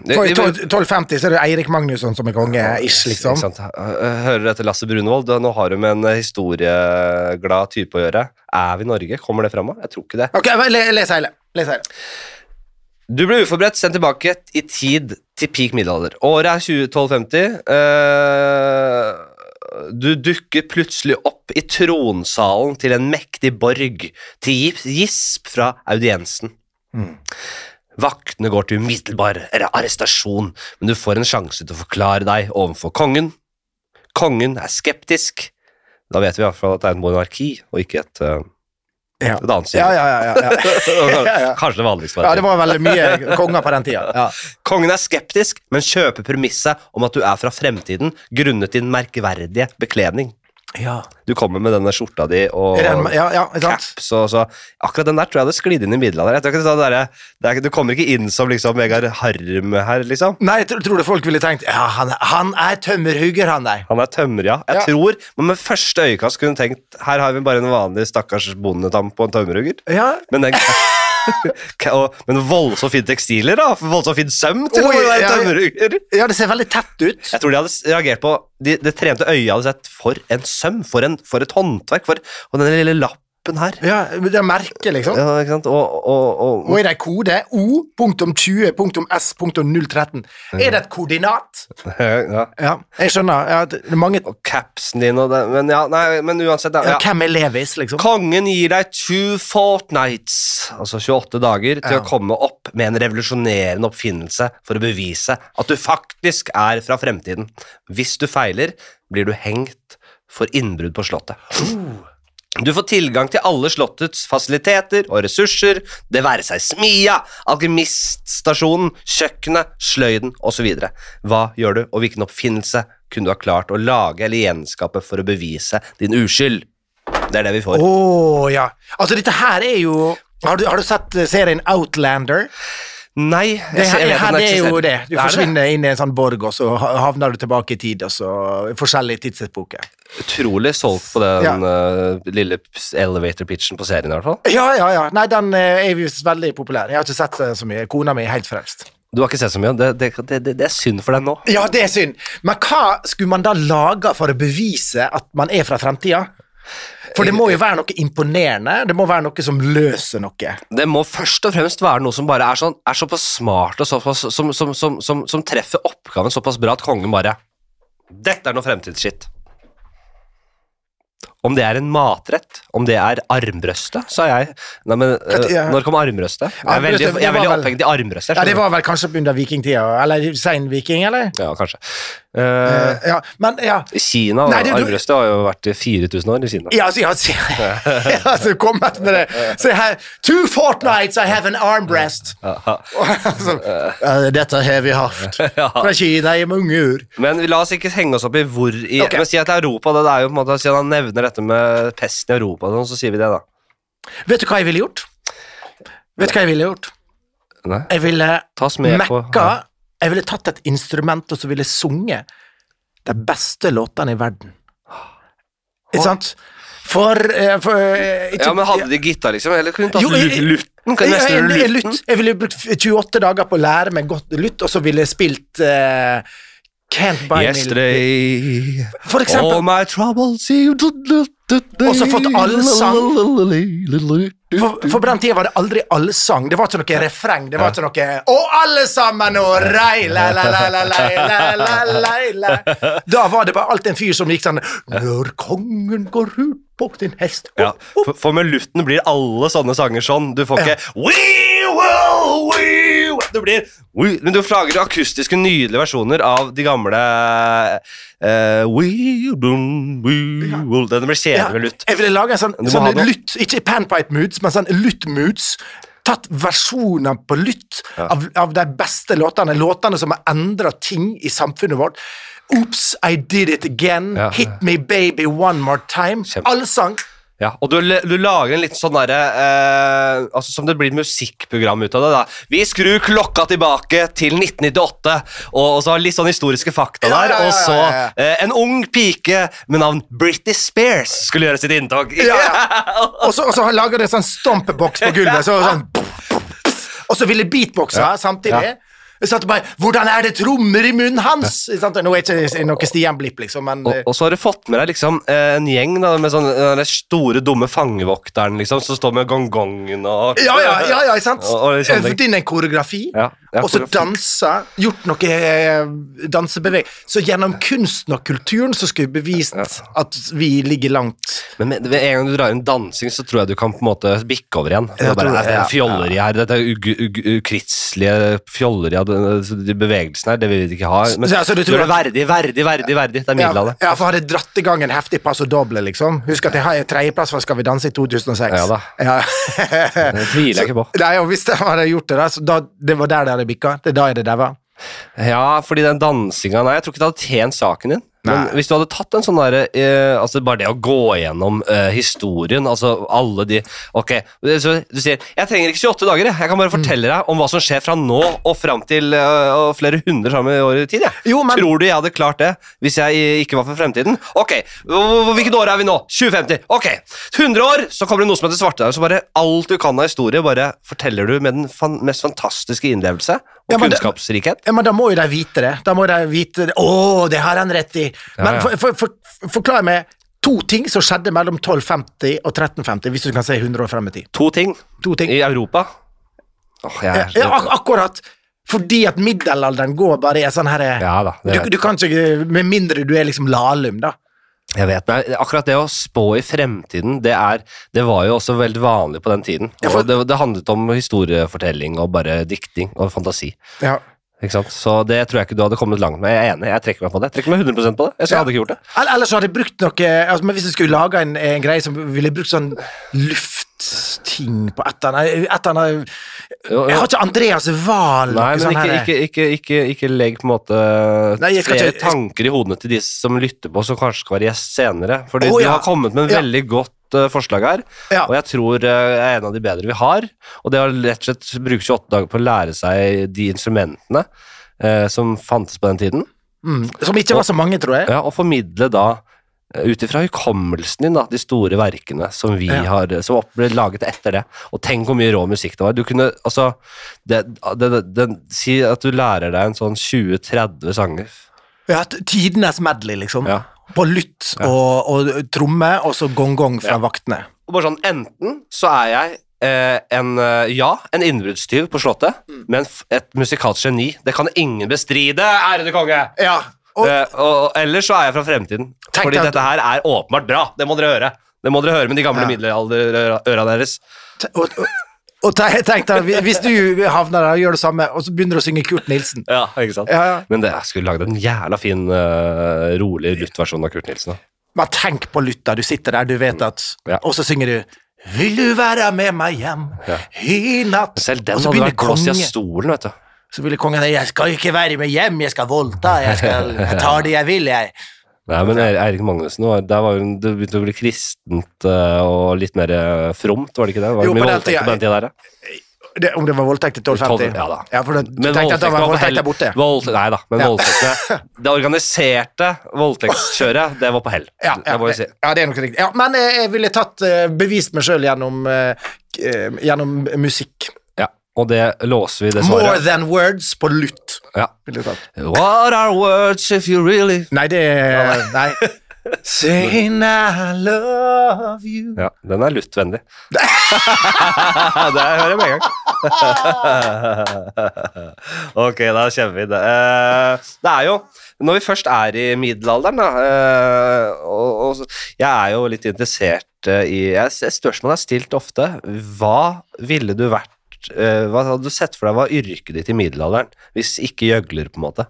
For I 1250 så er det Eirik Magnusson som er konge-ish, liksom. Ikke sant? Eh, Hører etter Lasse Brunvold. Nå har du med en eh, historieglad type å gjøre. Er vi Norge? Kommer det fram? Jeg tror ikke det. Ok, Les hele. Les hele. Du ble uforberedt, sendt tilbake i tid til peak middelalder. Året er 20 1250. eh, du dukker plutselig opp i tronsalen til en mektig borg, til gisp fra audiensen. Mm. Vaktene går til umiddelbar arrestasjon, men du får en sjanse til å forklare deg overfor kongen. Kongen er skeptisk. Da vet vi i hvert fall at det er en monarki, og ikke et, eh, Ja. et annet. <laughs> Ja, ja. Kanskje det vanligste. ja, det var veldig mye konger på den tida. Ja. Kongen er skeptisk, men kjøper premisset om at du er fra fremtiden grunnet din merkverdige bekledning. Ja. Du kommer med denne skjorta di og ja, ja, caps og så Akkurat den der tror jeg hadde sklidd inn i middelalderen. Er sånn Du kommer ikke inn som liksom Vegard Harm her, liksom. Nei, jeg tror, du folk ville tenkt Ja, han, han er tømmerhugger, han der. Han er tømmer, ja. Jeg tror, men med første øyekast kunne du tenkt her har vi bare en vanlig stakkars bondetam på en tømmerhugger. Ja, Men den <laughs> <laughs> Men voldsomt fine tekstiler, da. Voldsomt fin søm til Oi, å være ja, ja. ja, det ser veldig tett ut. Jeg tror de hadde reagert på de, Det trente øyet hadde sett For en søm, for, en, for et håndverk, for, og den lille lappen her. Ja, Det er merket, liksom. Ja, ikke sant? Og, og, og, Og er det en kode? O.20.S.013. Er det et koordinat? <laughs> ja. Ja, jeg skjønner. Ja, det er mange og capsen din og det Men ja, nei, men uansett da, ja. Hvem er Levis, liksom? Kongen gir deg two fortnights, altså 28 dager, til å komme opp med en revolusjonerende oppfinnelse for å bevise at du faktisk er fra fremtiden. Hvis du feiler, blir du hengt for innbrudd på slottet. Du får tilgang til alle slottets fasiliteter og ressurser, det være seg smia, alkymiststasjonen, kjøkkenet, sløyden osv. Hva gjør du, og hvilken oppfinnelse kunne du ha klart å lage eller gjenskape for å bevise din uskyld? Det er det vi Å Oh, ja. Altså, dette her er jo har du, har du sett eh, serien Outlander? Nei, Det her, det er jo det. Du Er forsvinner inn i en sånn borg, og så havner du tilbake i tid, og så forskjellige tidsepoker. Utrolig solgt på den eh, lille elevator-pitchen på serien, i hvert fall. Ja, ja, ja. Nei, den eh, er visst veldig populær. Jeg har ikke sett eh, så mye. Kona mi er helt frelst. Du har ikke sett så mye? Det, det, det, det, det er synd for deg nå. Ja, det er synd. Men hva skulle man da lage for å bevise at man er fra fremtida? For det må jo være noe imponerende. Det må være noe som løser noe. Det må først og fremst være noe som bare er, sånn, er såpass smart og såpass, som, som, som, som, som treffer oppgaven såpass bra at kongen bare Dette er noe fremtidsskitt. Om det er en matrett, om det er armbrøstet, sa jeg. Nei, men øh, ja. Når kom armbrøstet? Jeg er veldig, jeg er veldig opphengt i armbrøstet. Ja, Det var vel kanskje under vikingtida, eller sein viking, eller? Ja, kanskje. Eh, Uh, ja, men ja. Kina, Nei, det- armbrøstet har jo vært i 4000 år i Kina. Ja, altså, jeg, har- ja, så altså kommet med det. Så jeg har Two fortnights I have an armbrest. altså, <laughs> uh, dette har vi hatt <laughs> fra Kina i mange år. Men la oss ikke henge oss opp i hvor i okay. Men si at Europa, det, det er jo på en måte Siden han nevner dette med pesten i Europa, sånn, så sier vi det, da. Vet du hva jeg ville gjort? Vet du hva jeg ville gjort? Nei, Jeg ville mekka Jeg ville tatt et instrument og så ville sunget de beste låtene i verden. Ikke sant? For, eh, for eh, ikke, Ja, men hadde de gitar, liksom? Eller kunne du tatt Jo, jeg- lutt. jeg ville brukt 28 dager på å lære meg godt lutt, og så ville jeg spilt eh, Can't Buy Me Yesterday For eksempel. All my troubles Og så fått allsang. For, for på den tida var det aldri allsang. Det var ikke noe refreng. Det var ikke noe Og alle sammen og rei, la, la, la, la, la, la, la, la. Da var det bare alltid en fyr som gikk sånn Når kongen går ut på din hest Ja, for, for med lutten blir alle sånne sanger sånn. Du får ikke We will, we Det blir Men du lager akustiske, nydelige versjoner av de gamle uh, We boom, we will Den blir kjedelig med lutt. jeg ville lage en sånn, sånn lutt, ikke panpipe moods, men sånn lutt-moods Tatt versjoner på lytt av, av de beste låtene, låtene som har endra ting i samfunnet vårt. Oops, I did it again. Ja. Hit me baby one more time. Allsang. Ja, og du, du lager en liten sånn derre eh, altså Som det blir et musikkprogram ut av det. da Vi skrur klokka tilbake til 1998, og, og så litt sånn historiske fakta Ja, der. ja, ja, Og så ja, ja. eh, en ung pike med navn Britney Spears skulle gjøre sitt inntog. Ja, <laughs> Og så, og så lager de sånn stompeboks på gulvet. Så, sånn, <laughs> og så ville beatboxe samtidig. Satt bare 'Hvordan er det trommer i munnen hans?' Ikke? Nå er det ikke noe Stian Blipp, liksom, men Og, eh, og så har du fått med deg liksom eh, en gjeng da, med sånn eh, den store, dumme fangevokteren liksom, som står med gongongen og Ja, ja, ja, ja, sant? Og- og litt. Øvd inn en koreografi, Ja, ja, og så dansa, gjort noe eh, dansebeveg. Så gjennom kunsten og kulturen så skulle vi bevist at vi ligger langt Men med, med en gang du drar inn dansing, så tror jeg du kan på en måte bikke over igjen. Det er bare, det, er fjolleri her, dette er ug- fjolleri de bevegelsene her, det vil vi ikke ha. Men Så- altså, du tror det er verdig, verdig, verdig, verdig. Det er ja, middelalder. ja, for hadde dratt i gang en heftig passo doble, liksom. Husk at jeg har tredjeplass for Skal vi danse i 2006. Ja da. Ja. Det tviler jeg ikke på. <laughs> Nei, og hvis de hadde gjort det, da, så da, det var der det hadde bikka. Det er da jeg det daua. Ja, fordi den dansinga Nei, jeg tror ikke det hadde tjent saken din. Men hvis du hadde tatt en sånn derre eh, Altså bare det å gå gjennom eh, historien, altså alle de Ok, så du sier 'Jeg trenger ikke 28 dager, jeg. Jeg kan bare Mm. fortelle deg om hva som skjer fra nå og fram til eh, og flere hundre samme år i tid', jeg. Jo, men- Tror du jeg hadde klart det hvis jeg ikke var for fremtiden? Ok, hvor- hvilket år er vi nå? 2050. Ok, 100 år, så kommer det noe som heter svartedauden. Så bare alt du kan av historie, bare forteller du med den fan mest fantastiske innlevelse og Ja, men kunnskapsrikhet. Ja, men da må jo de vite det. Da må de vite det. Å, det har han rett i. Men. For, for, for, forklar meg to ting som skjedde mellom 1250 og 1350, hvis du kan si 100 år frem i tid. To ting. To ting. I Europa Åh, jeg Ja, ak akkurat. Fordi at middelalderen går bare i sånn herre Ja du, du kan ikke Med mindre du er liksom Lahlum, da. Jeg. vet nei, Akkurat det å spå i fremtiden, det, er, det var jo også veldig vanlig på den tiden. Ja, for- det, det handlet om historiefortelling og bare dikting og fantasi. Ja. Så det tror jeg ikke du hadde kommet langt med. Jeg er enig, jeg trekker meg på det. Jeg trekker meg 100% på det. Jeg Ja. hadde ikke gjort det. Eller Ellers så hadde jeg brukt noe altså, men Hvis jeg skulle lage en, en greie, så ville brukt sånn luftting på et eller annet Jeg har ikke Andreas Wahl Nei, men sånn ikke, ikke, ikke, ikke, ikke legg på en måte Nei, flere ikke- tanker i hodene til de som lytter på, som kanskje skal være gjest senere. Fordi du ja. har kommet med en Ja. veldig godt uh, forslag her. Ja. Og jeg tror uh, er en av de bedre vi har. Og det å rett og slett bruke 28 dager på å lære seg de instrumentene uh, som fantes på den tiden, Mm, som ikke var så mange, tror jeg. ja, og formidle da ut ifra hukommelsen din, da, de store verkene som vi Ja. har, eh, som ble laget etter det. Og tenk hvor mye rå musikk det var. Du kunne, altså, det, det, det, Si at du lærer deg en sånn 20-30 sanger. Ja, Tidenes medley, liksom. Ja. På lytt og, og tromme, og så gong-gong fra Ja. vaktene. Og bare sånn, Enten så er jeg eh, en eh, ja, en innbruddstyv på Slottet, Mm. men et musikalsk geni. Det kan ingen bestride, ærede konge! Ja, og, Eh, og, ellers så er jeg fra fremtiden. Tenk fordi dette her er åpenbart bra. Det må dere høre. Det må dere høre med de gamle Ja. middelalderøra deres. og, og, og tenk deg, hvis du havner der og gjør det samme, og så begynner du å synge Kurt Nilsen Ja, ikke sant? ja, ja. Men det, jeg skulle lagd en jævla fin, uh, rolig luttversjon av Kurt Nilsen. Da. Men tenk på lytta, du sitter der, du vet at Ja. Og så synger du Vil du være med meg hjem i natt? Selv den og hadde vært blåst i stolen, vet du. Så ville kongen si 'Jeg skal ikke være med hjem, jeg skal voldta, jeg skal jeg tar det jeg vil', jeg. Nei, men Eir- Eirik Magnussen, var, der var hun, det begynte å bli kristent eh, og litt mer eh, fromt, var det ikke det? Var det Jo, mye voldtekt på den tida der, ja? Det, om det var voldtekt i 1250? Ja da. Ja, for du Men tenkte at det var voldtekt der borte? Nei da, men Ja. voldtektene <laughs> Det organiserte voldtektskjøret, det var på hell. Ja, ja, det si. ja, det er nok riktig. Ja, men eh, jeg ville tatt bevist meg sjøl gjennom, gjennom musikk. Og det låser vi det More than words på lutt. Ja. What are words if you really Nei, det er Nei. Saying I love you Ja, den er luttvennlig. <laughs> det hører jeg med en gang. <laughs> ok, da kommer vi det. Eh, det er jo Når vi først er i middelalderen, da eh, og, og, Jeg er jo litt interessert eh, i jeg, Spørsmålet er stilt ofte. Hva ville du vært eh, Hva hadde du sett for deg var yrket ditt i middelalderen? Hvis ikke gjøgler, på en måte.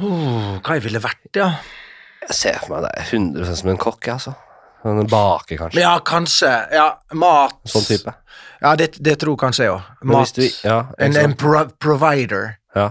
oh, Hva jeg ville vært, ja. Jeg ser for meg det er 100 som en kokk, jeg, altså. En baker, kanskje. Ja, kanskje. Ja, mat. Sånn type. Ja, det, det tror kanskje jeg òg. Mat. du, ja, en, en pro provider. ja.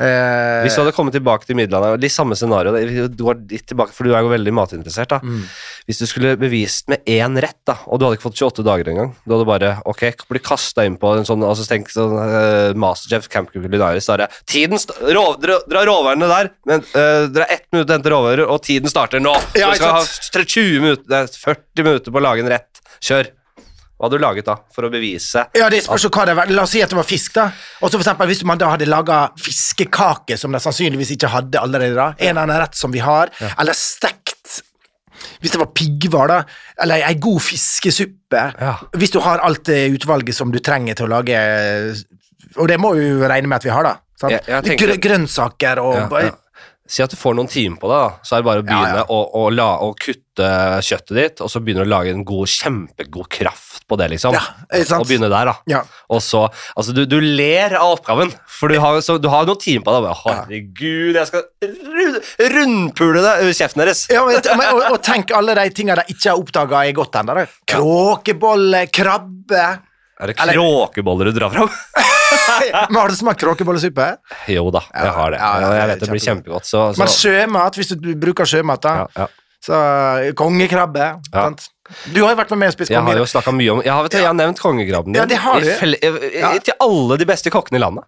Eh, Hvis du hadde kommet tilbake til middelalderen, litt samme scenario, du går litt tilbake, for du er jo veldig matinteressert, da. mm. Hvis du skulle bevist med én rett, da, og du hadde ikke fått 28 dager engang, du hadde bare ok, blir kasta inn på en sånn altså tenk sånn uh, Masterchef Camp Culinaris, er tiden rå, dra, dra råvarene der, men uh, dere har ett minutt til å hente råvarer, og tiden starter nå! Ja, du skal ha 20 minutter, 40 minutter på å lage en rett. Kjør! Hva hadde du laget da, for å bevise Ja, det spørs hva det var. La oss si at det var fisk, da. Og så for eksempel hvis man da hadde laga fiskekake, som de sannsynligvis ikke hadde allerede da, en eller annen rett som vi har, eller stekt hvis det var piggvar, da, eller ei god fiskesuppe Ja. Hvis du har alt det utvalget som du trenger til å lage Og det må vi jo regne med at vi har, da. Jeg- jeg Grø grønnsaker og Ja, ja. Si at du får noen timer på det, da. så er det bare å Ja, begynne ja. Å, å, la, å kutte kjøttet ditt, og så begynner du å lage en god, kjempegod kraft på det, liksom. Ja. Og begynne der, da. Ja. Og så Altså, du, du ler av oppgaven, for du har, så, du har noen timer på deg. Herregud, jeg skal rundpule deg over kjeften deres. Ja, men, og, og tenk alle de tingene de ikke har oppdaga er godt ennå. Kråkebolle, krabbe Er det kråkeboller du drar fram? <laughs> Men Har du smakt kråkebollesuppe? jo da, jeg har det. Ja, jeg vet det blir kjempegodt. Så, så Men sjømat, hvis du bruker sjømat, da, ja, ja. så kongekrabbe sant? Du har jo vært med med spist Jeg har jo snakka mye om Jeg har, vet du, jeg har nevnt kongekrabben Ja, det har i du. felle- i- Ja. til alle de beste kokkene i landet.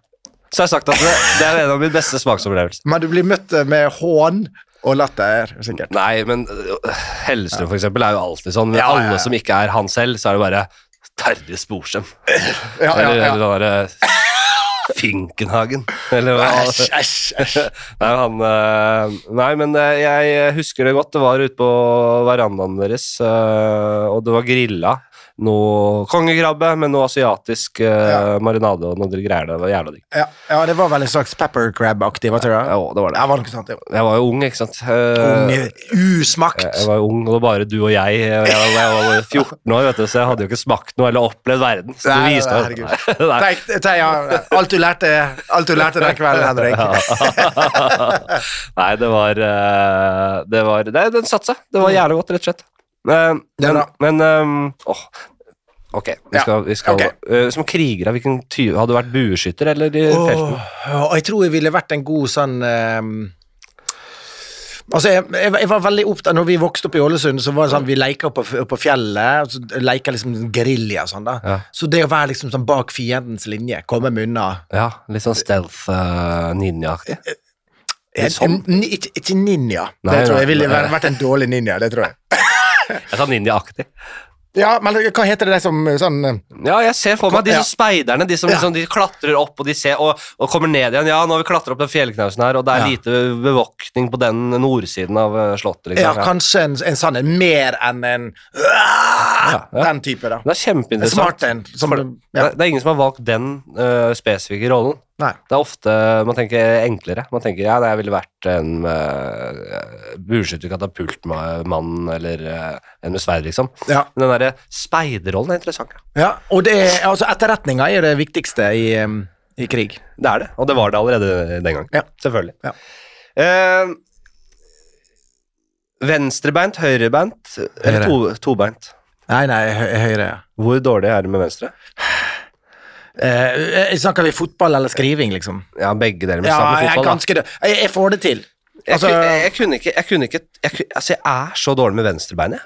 Så jeg har sagt at det, det er en av mine beste smaksopplevelser. Men du blir møtt med hån og latter, sikkert. Nei, men øh, Hellstrøm for eksempel er jo alltid sånn. Men Ja, ja, ja. alle som ikke er han selv, så er det bare Terje Sporsem. Ja, ja, ja. eller eller, derre Finkenhagen. Eller hva Æsj, æsj, æsj. <laughs> Nei, han øh, Nei, men øh, jeg husker det godt. Det var ute på verandaen deres, øh, og det var grilla. Noe kongekrabbe med noe asiatisk uh, Ja. marinade og noe greier. Det var jævla digg. Ja, ja, det var vel en slags pepper crab-aktig, hva tror jeg? Ja, det var det. Jeg var det sant? Ja. Jeg var jo ung, ikke sant. Unge, usmakt. Jeg var jo ung, og det var bare du og jeg. Jeg, jeg, jeg var bare 14 år, vet du, så jeg hadde jo ikke smakt noe eller opplevd verden. Så du viste meg. <laughs> Tenk, tenk, ja, alt, du lærte, alt du lærte den kvelden, Henrik. <laughs> Nei, det var uh, Det var Nei, den satte seg. Det var jævlig godt, rett og slett. Men, men, ehm, åh, Ok, vi Ja, skal, vi skal okay. uh, Som kriger, hvilken tyve Hadde du vært bueskytter eller i felten? Åh, jeg tror jeg ville vært en god sånn ehm, Altså, jeg, jeg, jeg var veldig opptatt Når vi vokste opp i Ålesund, så var det sånn vi leika på, på fjellet. Så leika liksom gerilja og sånn, da. Ja. Så det å være liksom sånn bak fiendens linje, komme med unna Ja, litt sånn stealth uh, ninja-aktig. Sånn? Ikke, ninja. Nei, det tror jeg. jeg ville <laughs> vært en dårlig ninja. Det tror jeg. Jeg sa ninja-aktig. Ja, men hva heter det som sånn eh, Ja, jeg ser for meg de som speiderne, de som Ja. liksom, de klatrer opp og de ser, og, og kommer ned igjen. Ja, nå har vi klatra opp den fjellknausen her, og det er Ja. lite bevåkning på den nordsiden av slottet. Liksom. Ja, kanskje en, en sånn en mer enn en Ja. Den type, da. Det er kjempeinteressant. smart en. Som, For det, det er ingen som har valgt den uh, spesifikke rollen. Nei. Det er ofte man tenker enklere. Man tenker ja, jeg ville vært en uh, bueskytter, katapultmann eller uh, en med sverd, liksom. Ja. Men den derre speiderrollen er interessant. Ja. ja, og det er, altså etterretninga er det viktigste i, um, i krig. Det er det, og det var det allerede den gang. Ja. Selvfølgelig. Ja. Uh, venstrebeint, høyrebeint eller to, tobeint? Nei, nei, høyre. Hvor dårlig er det med venstre? Eh, snakker vi fotball eller skriving, liksom? Ja, begge deler. Men Ja, fotball, jeg, er ganske, død. jeg, jeg får det til. Altså- jeg, jeg kunne ikke, jeg kunne ikke Altså, jeg er så dårlig med venstrebeinet.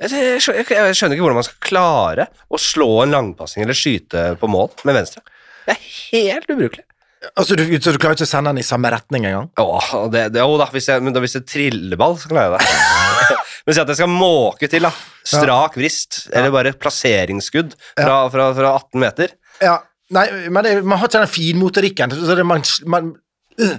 Jeg, jeg, skjønner ikke hvordan man skal klare å slå en langpassing eller skyte på mål med venstre. Det er helt ubrukelig. Altså, du, så du klarer ikke å sende den i samme retning engang? Åh, det, det, jo da, hvis jeg, men da, hvis det er trilleball, så klarer jeg det. <laughs> men si at jeg skal måke til, da. Strak vrist, eller bare plasseringsskudd fra, fra, fra 18 meter. Ja. Nei, men det, man har ikke den finmotorikken. Så det, man, man øh,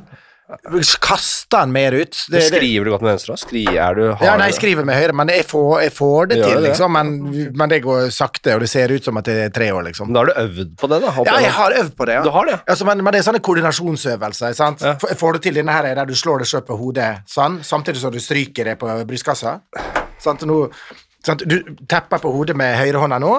kaster den mer ut. Det, Skriver du godt med venstre? Skri, er du, hard? ja, nei, jeg skriver med høyre, men jeg får, jeg får det til, liksom. Men, men det går sakte, og det ser ut som at det er tre år, liksom. Da har du øvd på det, da? Ja, jeg jeg har øvd på det. Ja. Du har det, ja. Altså, men, men det er sånne koordinasjonsøvelser. sant? Ja. F- Får du til denne her der du slår deg selv på hodet sånn, samtidig som du stryker det på brystkassa? Sant? Nå, sant? Du tepper på hodet med høyrehånda nå,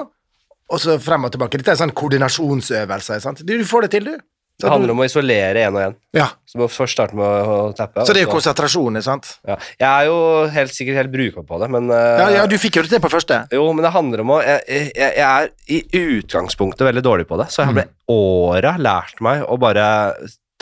og så frem og tilbake. Dette er sånn koordinasjonsøvelser. sant? Du, du får det til, du. Det handler om å isolere én og én. Ja. Så må først starte med å tappe. Så det er jo konsentrasjon, sant? ja. Jeg er jo helt sikkert helt brukbar på det, men eh, Ja, ja, du fikk jo det til på første. Jo, men det handler om å jeg, jeg, jeg er i utgangspunktet veldig dårlig på det, så jeg har med åra lært meg å bare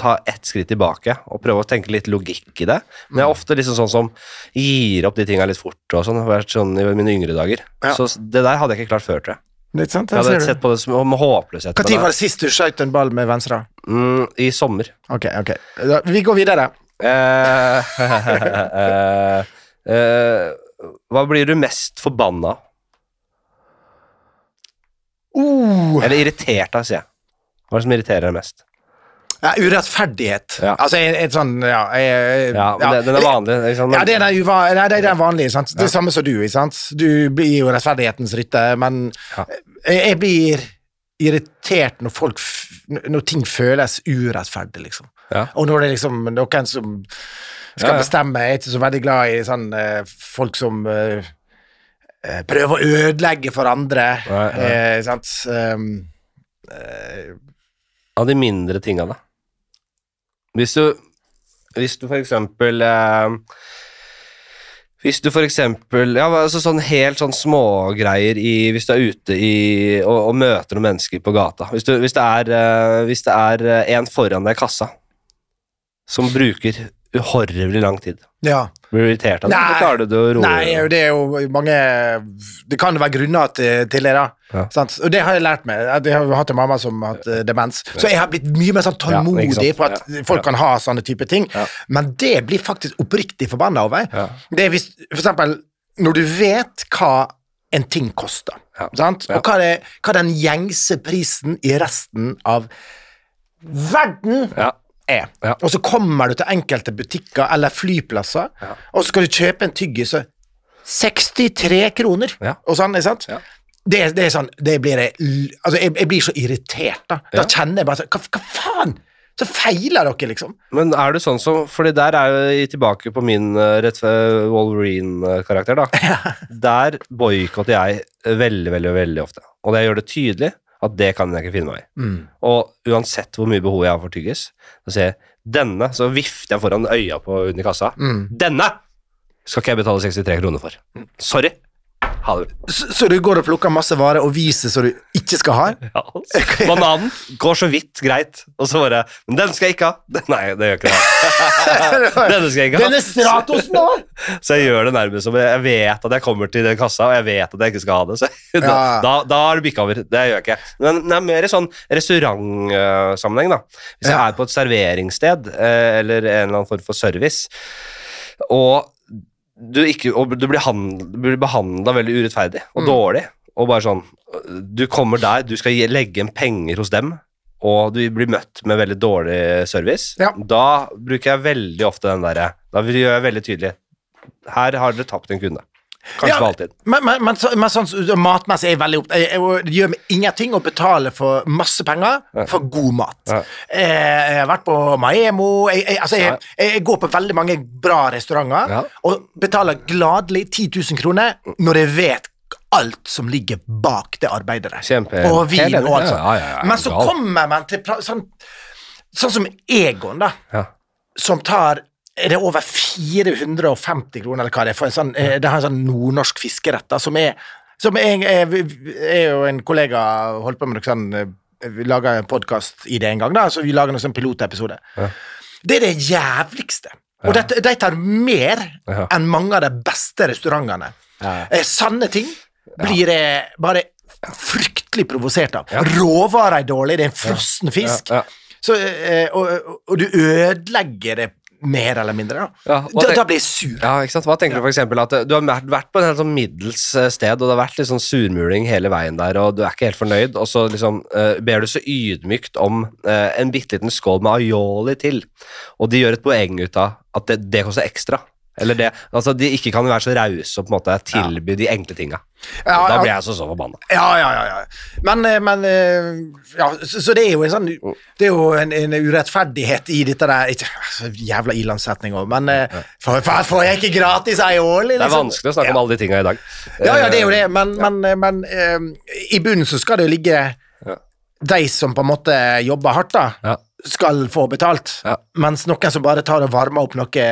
ta ett skritt tilbake og prøve å tenke litt logikk i det. Men jeg er ofte liksom sånn som gir opp de tinga litt fort og sånn. Har vært sånn i mine yngre dager. Ja. Så det der hadde jeg ikke klart før, tror jeg. Er sant, Jeg hadde sett på det som håpløshet. Når var det sist du skjøt en ball med venstre? Mm, I sommer. Ok, ok. Da, vi går videre. Eh, <laughs> eh, eh, hva blir du mest forbanna av? Uh, Eller irritert av, sier jeg. Hva er det som irriterer deg mest? Ja, urettferdighet. Ja. Altså, et, et sånn Ja, jeg, Ja, det, Den er vanlig. Liksom. Ja, det er uva, nei, det er den vanlige. Sant? Det er samme som du. Ikke sant? Du blir jo rettferdighetens rytter, men Ja. jeg, blir irritert når folk Når ting føles urettferdig, liksom. Ja. Og når det er liksom noen som skal Ja, ja. bestemme. Jeg er ikke så veldig glad i sånn eh, folk som eh, prøver å ødelegge for andre. Nei, nei. Eh, sant? Um, eh, Av de mindre tinga, da. Hvis du, hvis du for eksempel eh, Hvis du for eksempel Ja, altså sånn helt sånn smågreier Hvis du er ute i og, og møter noen mennesker på gata. Hvis, du, hvis det er, eh, eh, en foran deg i kassa som bruker uhorvelig lang tid ja. Blir du irritert av det? Nei. Klarer du å roe Nei, det er jo mange Det kan jo være grunner til, til det, da. Ja. Sant? Og det har jeg lært meg. Jeg har hatt en mamma som har hatt eh, demens, så jeg har blitt mye mer sånn tålmodig ja, på at Ja. folk kan ha sånne type ting. Men det blir faktisk oppriktig forbanna over. Det er hvis for eksempel når du vet hva en ting koster, Ja. Og hva, er, hva den gjengse prisen i resten av verden Ja. Er. Ja. Og så kommer du til enkelte butikker eller flyplasser, Ja. og så skal du kjøpe en tyggis og 63 kroner, Ja. og sånn, ikke sant? Ja. Det, det er sånn, det blir jeg, altså jeg, jeg blir så irritert, da. Da kjenner jeg bare sånn, hva, hva faen? Så feiler dere, liksom. Men er du sånn som Fordi der er jeg tilbake på min rett Wolverine-karakter, da. <laughs> Der boikotter jeg veldig, veldig, veldig ofte. Og det gjør det tydelig at det kan jeg ikke finne meg i. Mm. Og uansett hvor mye behov jeg har for tyggis, så sier jeg denne, så vifter jeg foran øya på under kassa. Mm. Denne skal ikke jeg betale 63 kroner for. Sorry. Ha det. Så, så du går og plukker masse varer og viser så du ikke skal ha? Ja, altså. Bananen går så vidt greit, og så bare Men den skal jeg ikke ha. <laughs> Nei, det gjør ikke det. <laughs> Denne skal jeg ikke ha. Denne Stratosen, da! <laughs> Så jeg gjør det nærmest som jeg vet at jeg kommer til den kassa, og jeg vet at jeg ikke skal ha det. Så da, Ja. da, da er det bikka over. Det gjør jeg ikke. Men det er mer i sånn restaurantsammenheng, da. Hvis jeg Ja. er på et serveringssted, eh, eller en eller annen form for service, og du, ikke, du blir, hand, blir behandla veldig urettferdig og Mm. dårlig, og bare sånn Du kommer der, du skal legge inn penger hos dem, og du blir møtt med veldig dårlig service, Ja. da bruker jeg veldig ofte den derre Da gjør jeg veldig tydelig Her har dere tapt en kunde. Kanskje Ja, for alltid. Men, men, men, så, men sånn så- matmessig er jeg veldig opptatt det gjør meg ingenting å betale for masse penger Ja. for god mat. Ja. Eh, Jeg har vært på Maemo jeg, jeg, altså jeg, jeg går på veldig mange bra restauranter og betaler gladelig 10 000 kroner når jeg vet alt som ligger bak det arbeidet der. Kjempe- Og vin og alt sånt. ja, ja, ja, Men så kommer man til sånn, sånn som Egon, da Ja. som tar er det over 450 kroner, eller hva det er, for en sånn, eh, det har en sånn nordnorsk fiskerett, da, som er som jeg, jeg, jeg og en kollega holdt på med noe sånn eh, Vi laga en podkast i det en gang, da, så vi laga en sånn pilotepisode. Ja. Det er det jævligste. Og det, de tar mer Ja. enn mange av de beste restaurantene. Ja. Eh, Sanne ting blir jeg bare fryktelig provosert av. Ja. Råvarer er dårlig, det er en frossen fisk. Ja, ja. Så, eh, og, og du ødelegger det mer eller mindre, da. Ja, da, da blir jeg sur. Ja, ikke sant? Hva tenker du for eksempel at du har vært vært på en helt sånn middels eh, sted, og det har vært litt sånn surmuling hele veien der, og du er ikke helt fornøyd, og så liksom uh, ber du så ydmykt om uh, en bitte liten skål med aioli til, og de gjør et poeng ut av at det, det koster ekstra. Eller det, altså De ikke kan være så rause og på en måte tilby de enkle tinga. Ja, da blir jeg så så forbanna. Ja, ja, ja. ja. Men, eh, men eh, ja, så, så det er jo en sånn Det er jo en, en urettferdighet i dette der ikke, så Jævla ilandssetning òg, men eh, får, får- jeg ikke gratis ei årlig? Det er vanskelig å snakke om alle de tinga i dag. Ja, ja, det er jo det, men, men, men i bunnen så skal det jo ligge Ja. de som på en måte jobber hardt, da, Ja. skal få betalt, Ja. mens noen som bare tar og varmer opp noe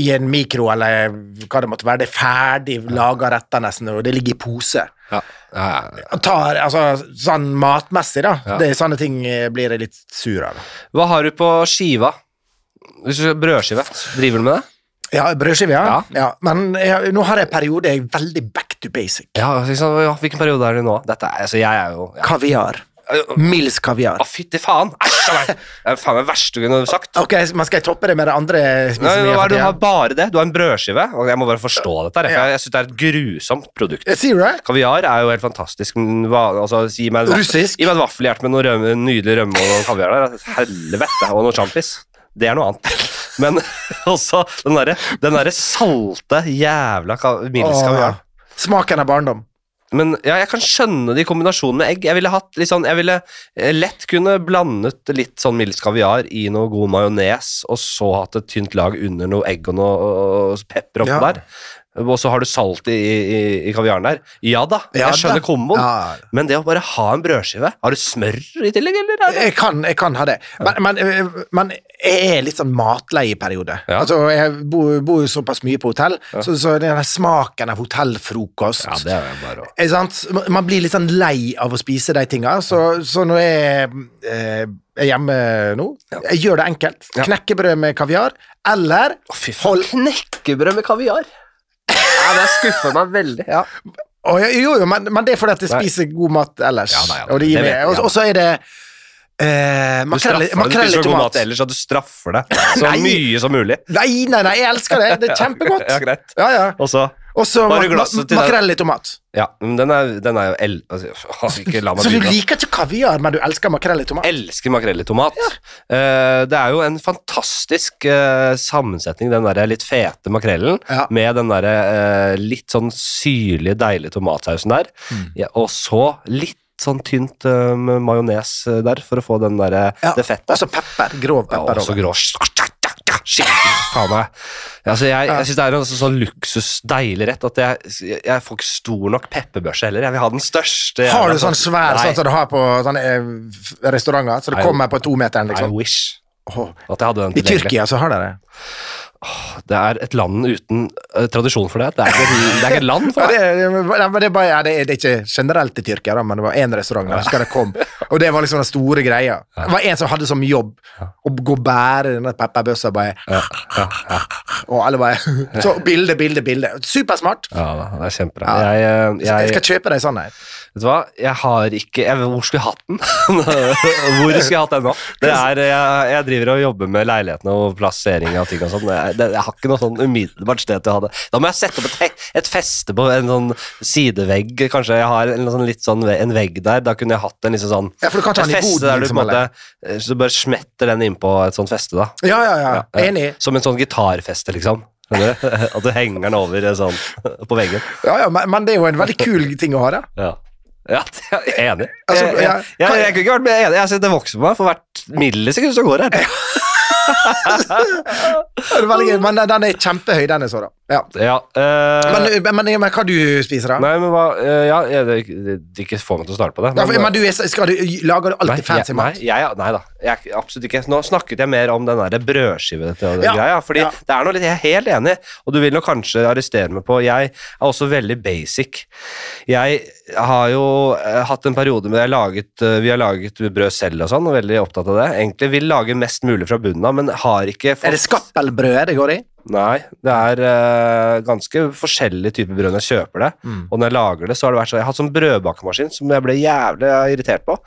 i en mikro, eller hva det måtte være, det er ferdig laga retter nesten, og det ligger i pose. Ja. Ja, ja. Tar, altså, sånn matmessig, da. Det sånne ting eh, blir jeg litt sur av. Hva har du på skiva? Hvis du Brødskive, driver du med det? Ja, brødskive, ja. Ja. Men jeg, nå har jeg en periode jeg er veldig back to basic. Ja, liksom, ja, hvilken periode er det nå? Dette altså, jeg er jo. Kaviar. Mils kaviar. Å, fytti faen! Æsj a meg! Det er faen meg det verste du kunne sagt. Ok, men skal jeg toppe det med det andre? Nei, nå er du har bare det. Du har en brødskive. Og jeg må bare forstå dette. Jeg, jeg syns det er et grusomt produkt. Eh, Sier du det? Kaviar er jo helt fantastisk. Altså, gi meg vaffel- Russisk? Gi meg et vaffelhjerte med noe rømme, nydelig rømme og kaviar der. Helvete! Og noe sjampis. Det er noe annet. Men <laughs> også den derre den derre salte jævla ka Mills kaviar. Smaken av barndom. Men ja, jeg kan skjønne det i kombinasjon med egg. Jeg ville sånn, jeg ville eh, lett kunne blandet litt sånn Mills kaviar i noe god majones, og så hatt et tynt lag under noe egg og noe pepper oppå Ja. der. Og så har du salt i, i, i kaviaren der. Ja da, Ja jeg skjønner da. komboen. Ja. Men det å bare ha en brødskive Har du smør i tillegg, eller? Er? Jeg kan, jeg kan ha det. Men, men, øh, men jeg er litt sånn matleieperiode. Ja. Altså, jeg bor, bor jo såpass mye på hotell, så, så den smaken av hotellfrokost er jo bare er sant? Man blir litt sånn lei av å spise de tinga, så, så når jeg eh, er hjemme nå Jeg gjør det enkelt. Ja. Knekkebrød med kaviar, eller Å, Knekkebrød med kaviar! Ja, det skuffer meg veldig. Ja. Oh, ja, Jo, jo, men, men det er fordi at jeg Nei. spiser god mat ellers. Ja, nei, nei, og det gir meg og, ja. så er det eh, makrell i- tomat. Du spiser så god mat ellers at du straffer deg <laughs> så mye som mulig. Nei, nei, nei, jeg elsker det. Det er kjempegodt. <laughs> Ja, greit. Ja, ja. Og så Og så Bare ma ma glasset til deg. makrell i tomat. Ja, men den er, den er jo el... Altså, ikke la meg Så du begynne. liker ikke kaviar, men du elsker makrell i tomat? elsker makrell i tomat. Eh, det er jo en fantastisk uh, sammensetning, den der litt fete makrellen, Ja. med den der uh, litt sånn syrlige, deilige tomatsausen der, Mm. ja, og så litt sånn tynt uh, majones der, for å få den der, Ja, det fettet. Og så pepper. Grov pepper. Ja, og også over. Skikkelig, faen meg. Altså, jeg jeg syns det er en sånn, sånn luksusdeilig rett at jeg, jeg får ikke stor nok pepperbørse heller. Jeg vil ha den største. Har du sånn svær sånn som du har på sånne eh, restauranter, så det kommer på tometeren, I liksom? wish Oh. at jeg hadde den I. Tyrkia så har de det. Det er et land uten uh, tradisjon for det. Det er ikke, det er ikke et land for <laughs> det, det. er- ja, det, er bare, ja, det, er, det ikke generelt i Tyrkia, men det var én restaurant der jeg husker det kom, og det var liksom den store greia. Det var en som hadde som jobb å gå og bære denne pepperbøssa, bare Ja, ja, ja. Og alle bare Så bilde, bilde, bilde. Supersmart. ja, det er kjempebra. Ja. Jeg, eh, Jeg jeg, skal kjøpe deg sånn her. vet du hva, jeg har ikke jeg, vet- Hvor skulle jeg hatt den? <laughs> hvor skulle jeg hatt den nå? Det er, jeg, jeg driver og jobber med leilighetene og plassering av ting og sånn. Det- jeg har ikke noe sånn umiddelbart sted til å ha det. Da må jeg sette opp et, et feste på en sånn sidevegg. Kanskje jeg har en, sånn, litt sånn, en vegg der. Da kunne jeg hatt en liksom sånn Ja, for du kan ta den i feste boden, der du liksom, måte Så du bare smetter den innpå et sånt feste, da. Ja, ja, ja. Ja. Enig. Som en sånn gitarfeste, liksom. Skjønner du? <laughs> At du henger den over eh, sånn <laughs> på veggen. Ja, ja, men, men det er jo en veldig kul ting å ha, da. Ja. Ja, <laughs> jeg er enig. Altså, jeg, jeg, jeg, jeg, kunne ikke vært mer enig. Jeg har sett det vokser på meg for hvert millisekund som går her. <laughs> Men den- er kjempehøy, den er så, da. Ja. Ja, uh, Men, men, men, men hva du spiser, da? Nei, men hva uh, Ja, jeg, det, det, ikke få meg til å starte på det. Ja, for, men du skal du, lager du Nei, alltid fancy jeg, mat? Nei, jeg, nei da, jeg, absolutt ikke. Nå snakket jeg mer om den der brødskive til den Ja, greia. Fordi ja. det er noe litt, Jeg er helt enig, og du vil nok kanskje arrestere meg på Jeg er også veldig basic. Jeg har jo eh, hatt en periode med laget, Vi har laget brød selv og sånn, og veldig opptatt av det. Egentlig vil lage mest mulig fra bunnen av, men har ikke fått Er det skappelbrød det går i? Nei, det er uh, ganske forskjellige typer brød når jeg kjøper det. Mm. Og når jeg lager det, så har det vært sånn Jeg har hatt sånn brødbakemaskin som jeg ble jævlig irritert på.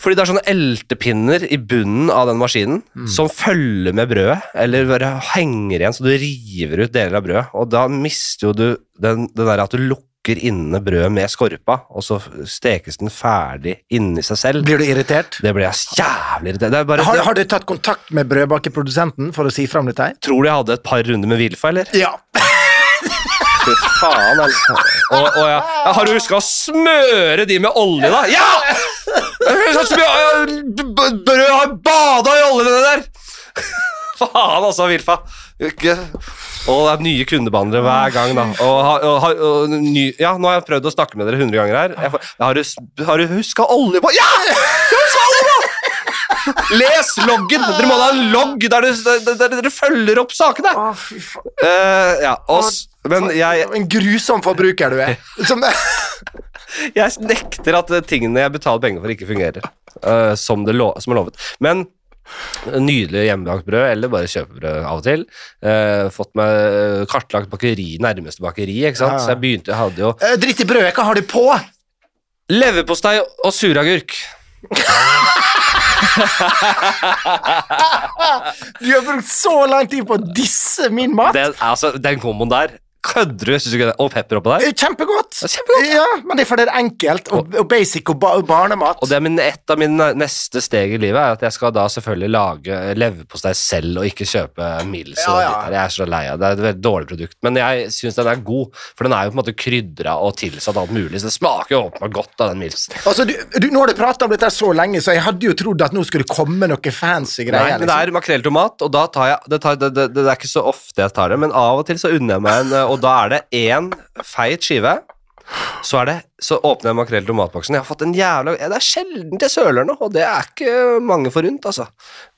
Fordi det er sånne eltepinner i bunnen av den maskinen Mm. som følger med brødet, eller bare henger igjen så du river ut deler av brødet. Og da mister jo du den, den der at du lukker inne brødet med skorpa, og så stekes den ferdig inni seg selv. Blir du irritert? Det blir jeg jævlig irritert. Det er bare, Har, har du tatt kontakt med brødbakeprodusenten for å si fram dette? her? Tror du jeg hadde et par runder med Wilfa, eller? Ja. Fy faen, eller? Og, og ja. Har du huska å smøre de med olje, da? Ja! Brød har bada i olje, det der! Faen, altså, Wilfa. Og det er nye kundebehandlere hver gang, da. Og, og, og, ny, ja, nå har jeg prøvd å snakke med dere hundre ganger her. Jeg jeg, har du, har du huska olje på Ja! Huska olje på! Les loggen! Dere må ha en logg der, dere følger opp sakene. Å, fy faen. Eh, ja, oss, men jeg, En grusom forbruker du er. Som, <laughs> jeg nekter at tingene jeg betaler penger for, ikke fungerer uh, som, det lo som er lovet. Men nydelig hjemmebakt brød, eller bare kjøpebrød av og til. Eh, fått meg kartlagt bakeri, nærmeste bakeri, ikke sant. Ja. Så jeg begynte, jeg hadde jo Eh, Dritt i brødet, hva har du på? leverpostei og suragurk. <laughs> Du har brukt så lang tid på å disse min mat! Den, altså, den komboen der Kødder du? Syns du ikke det? Og pepper oppå der? Er Kjempegodt! er kjempegodt. Ja, men det er fordi det er enkelt og, og basic og ba barnemat. Og det er min, et av mine neste steg i livet er at jeg skal da selvfølgelig lage leverpostei selv og ikke kjøpe Mills. og Ja, ja. Jeg er så lei av det. Det er et veldig dårlig produkt, men jeg syns den er god. For den er jo på en måte krydra og tilsatt alt mulig, så det smaker jo åpenbart godt av den Milsen. Altså, du, du, nå har du prata om dette så lenge, så jeg hadde jo trodd at nå skulle komme noe fancy greier. Nei, men det er makrell tomat, og da tar jeg det, tar, det, det, det er ikke så ofte jeg tar det, men av og til så unner jeg meg en, og da er det én feit skive. Så, det, så åpner jeg makrell i tomatboksen. Jeg har fått en jævla Det er sjelden jeg søler nå, og det er ikke mange forunt, altså.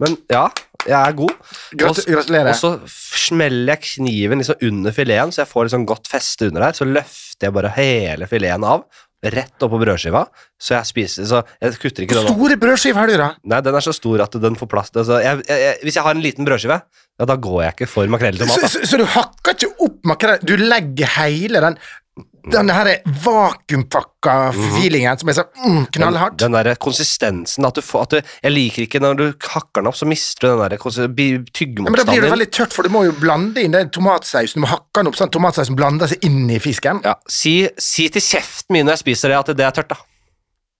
Men ja, jeg er god. Gratulerer. Og så smeller jeg kniven liksom under fileten, så jeg får liksom godt feste under der. Så løfter jeg bare hele fileten av, rett oppå brødskiva, så jeg spiser Så jeg kutter ikke Hvor den opp. store brødskiver har du, da? Nei, den er så stor at den får plass. Altså, jeg, jeg, hvis jeg har en liten brødskive, ja, da går jeg ikke for makrell i Så, tomat. Så, så, så du hakker ikke opp makrell, du legger hele den den her vakuumpakka feelingen som er så mm, knallhardt. Den der konsistensen at du får at du, Jeg liker ikke når du hakker den opp, så mister du den der Ja, men da blir det veldig tørt, for du må jo blande inn den tomatsausen. Du må hakke den opp sånn tomatsausen blander seg inn i fisken. Ja, si, si til kjeften min når jeg spiser det, at det er tørt, da.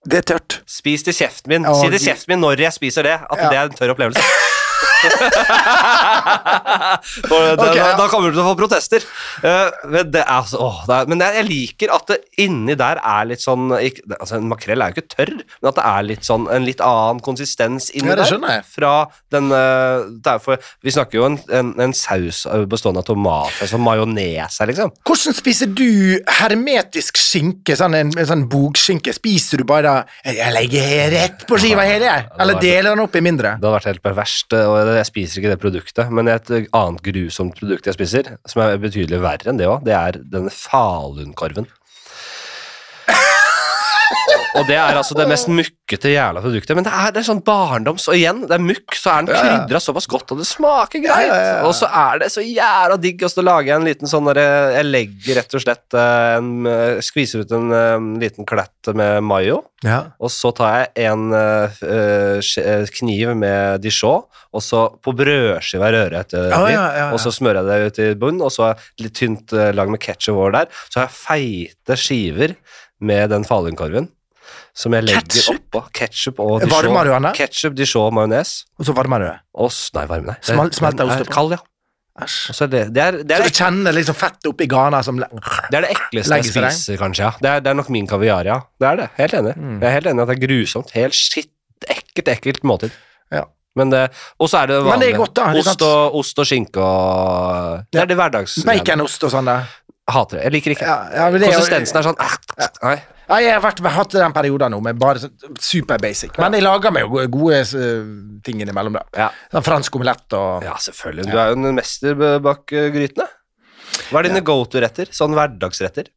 Det er tørt. Spis til kjeften min. Å, si til kjeften min når jeg spiser det, at Ja. det er en tørr opplevelse. <laughs> <laughs> Og det, okay, da, ja. da kommer du til å få protester. Uh, men det er, altså, åh, er, men jeg, jeg liker at det inni der er litt sånn ikke, altså En makrell er jo ikke tørr, men at det er litt sånn en litt annen konsistens inni Ja, det der. Fra den eh, det er Vi snakker jo en, en, en saus bestående av tomat, altså majones her, liksom. Hvordan spiser du hermetisk skinke, sånn en, en sånn bogskinke? Spiser du bare Jeg legger rett på skiva hele, jeg. Eller deler den opp i mindre? Det hadde vært helt perverst, og jeg spiser ikke det produktet. Men et annet grusomt produkt jeg spiser, som er betydelig verre enn det òg, det er denne falunkorven. Og det er altså det mest mukkete jævla produktet. Men det er, det er sånn barndoms, og igjen, det er mukk, så er den krydra såpass godt, og det smaker greit. Og så er det så jævla digg, og så lager jeg en liten sånn derre Jeg legger rett og slett eh, en, eh, Skviser ut en eh, liten klett med mayo. Ja. Og så tar jeg en eh, eh, eh, kniv med dijon, og så på brødskiva rører jeg ja, ja. og så smører jeg det ut i bunnen, og så litt tynt uh, lag med ketsjup over der. Så har jeg feite skiver med den falunkorven. Som jeg legger Ketchup? oppå. Ketsjup og dijon. Varmer du Ketsjup, dijon, majones. Og så det. Og Nei, varme, nei. Smal- smelter ost oppå? Kald, ja. Æsj. Og så det, det, er, det, Så er, du kjenner liksom fettet oppi gana som det er det ekleste jeg spiser, kanskje. ja. Det er, det er nok min kaviar, ja. Det er det. Helt enig. Mm. Jeg er helt enig i at det er grusomt. Helt skitt, ekkelt, ekkelt måltid. Ja. Men det, og så er det vanlig. er godt, da, Ost og, ost og skinke og Det er det hverdags... Baconost og sånn, da. Hater det. Jeg liker ikke. Ja, ja, det Konsistensen er sånn Nei. Ja, jeg har vært, hatt den perioden nå med bare sånn super basic. Men jeg lager meg jo gode ting innimellom, da. Ja. Sånn fransk omelett og ja, selvfølgelig. Du er jo en mester bak grytene. Hva er dine go to-retter? Sånn hverdagsretter?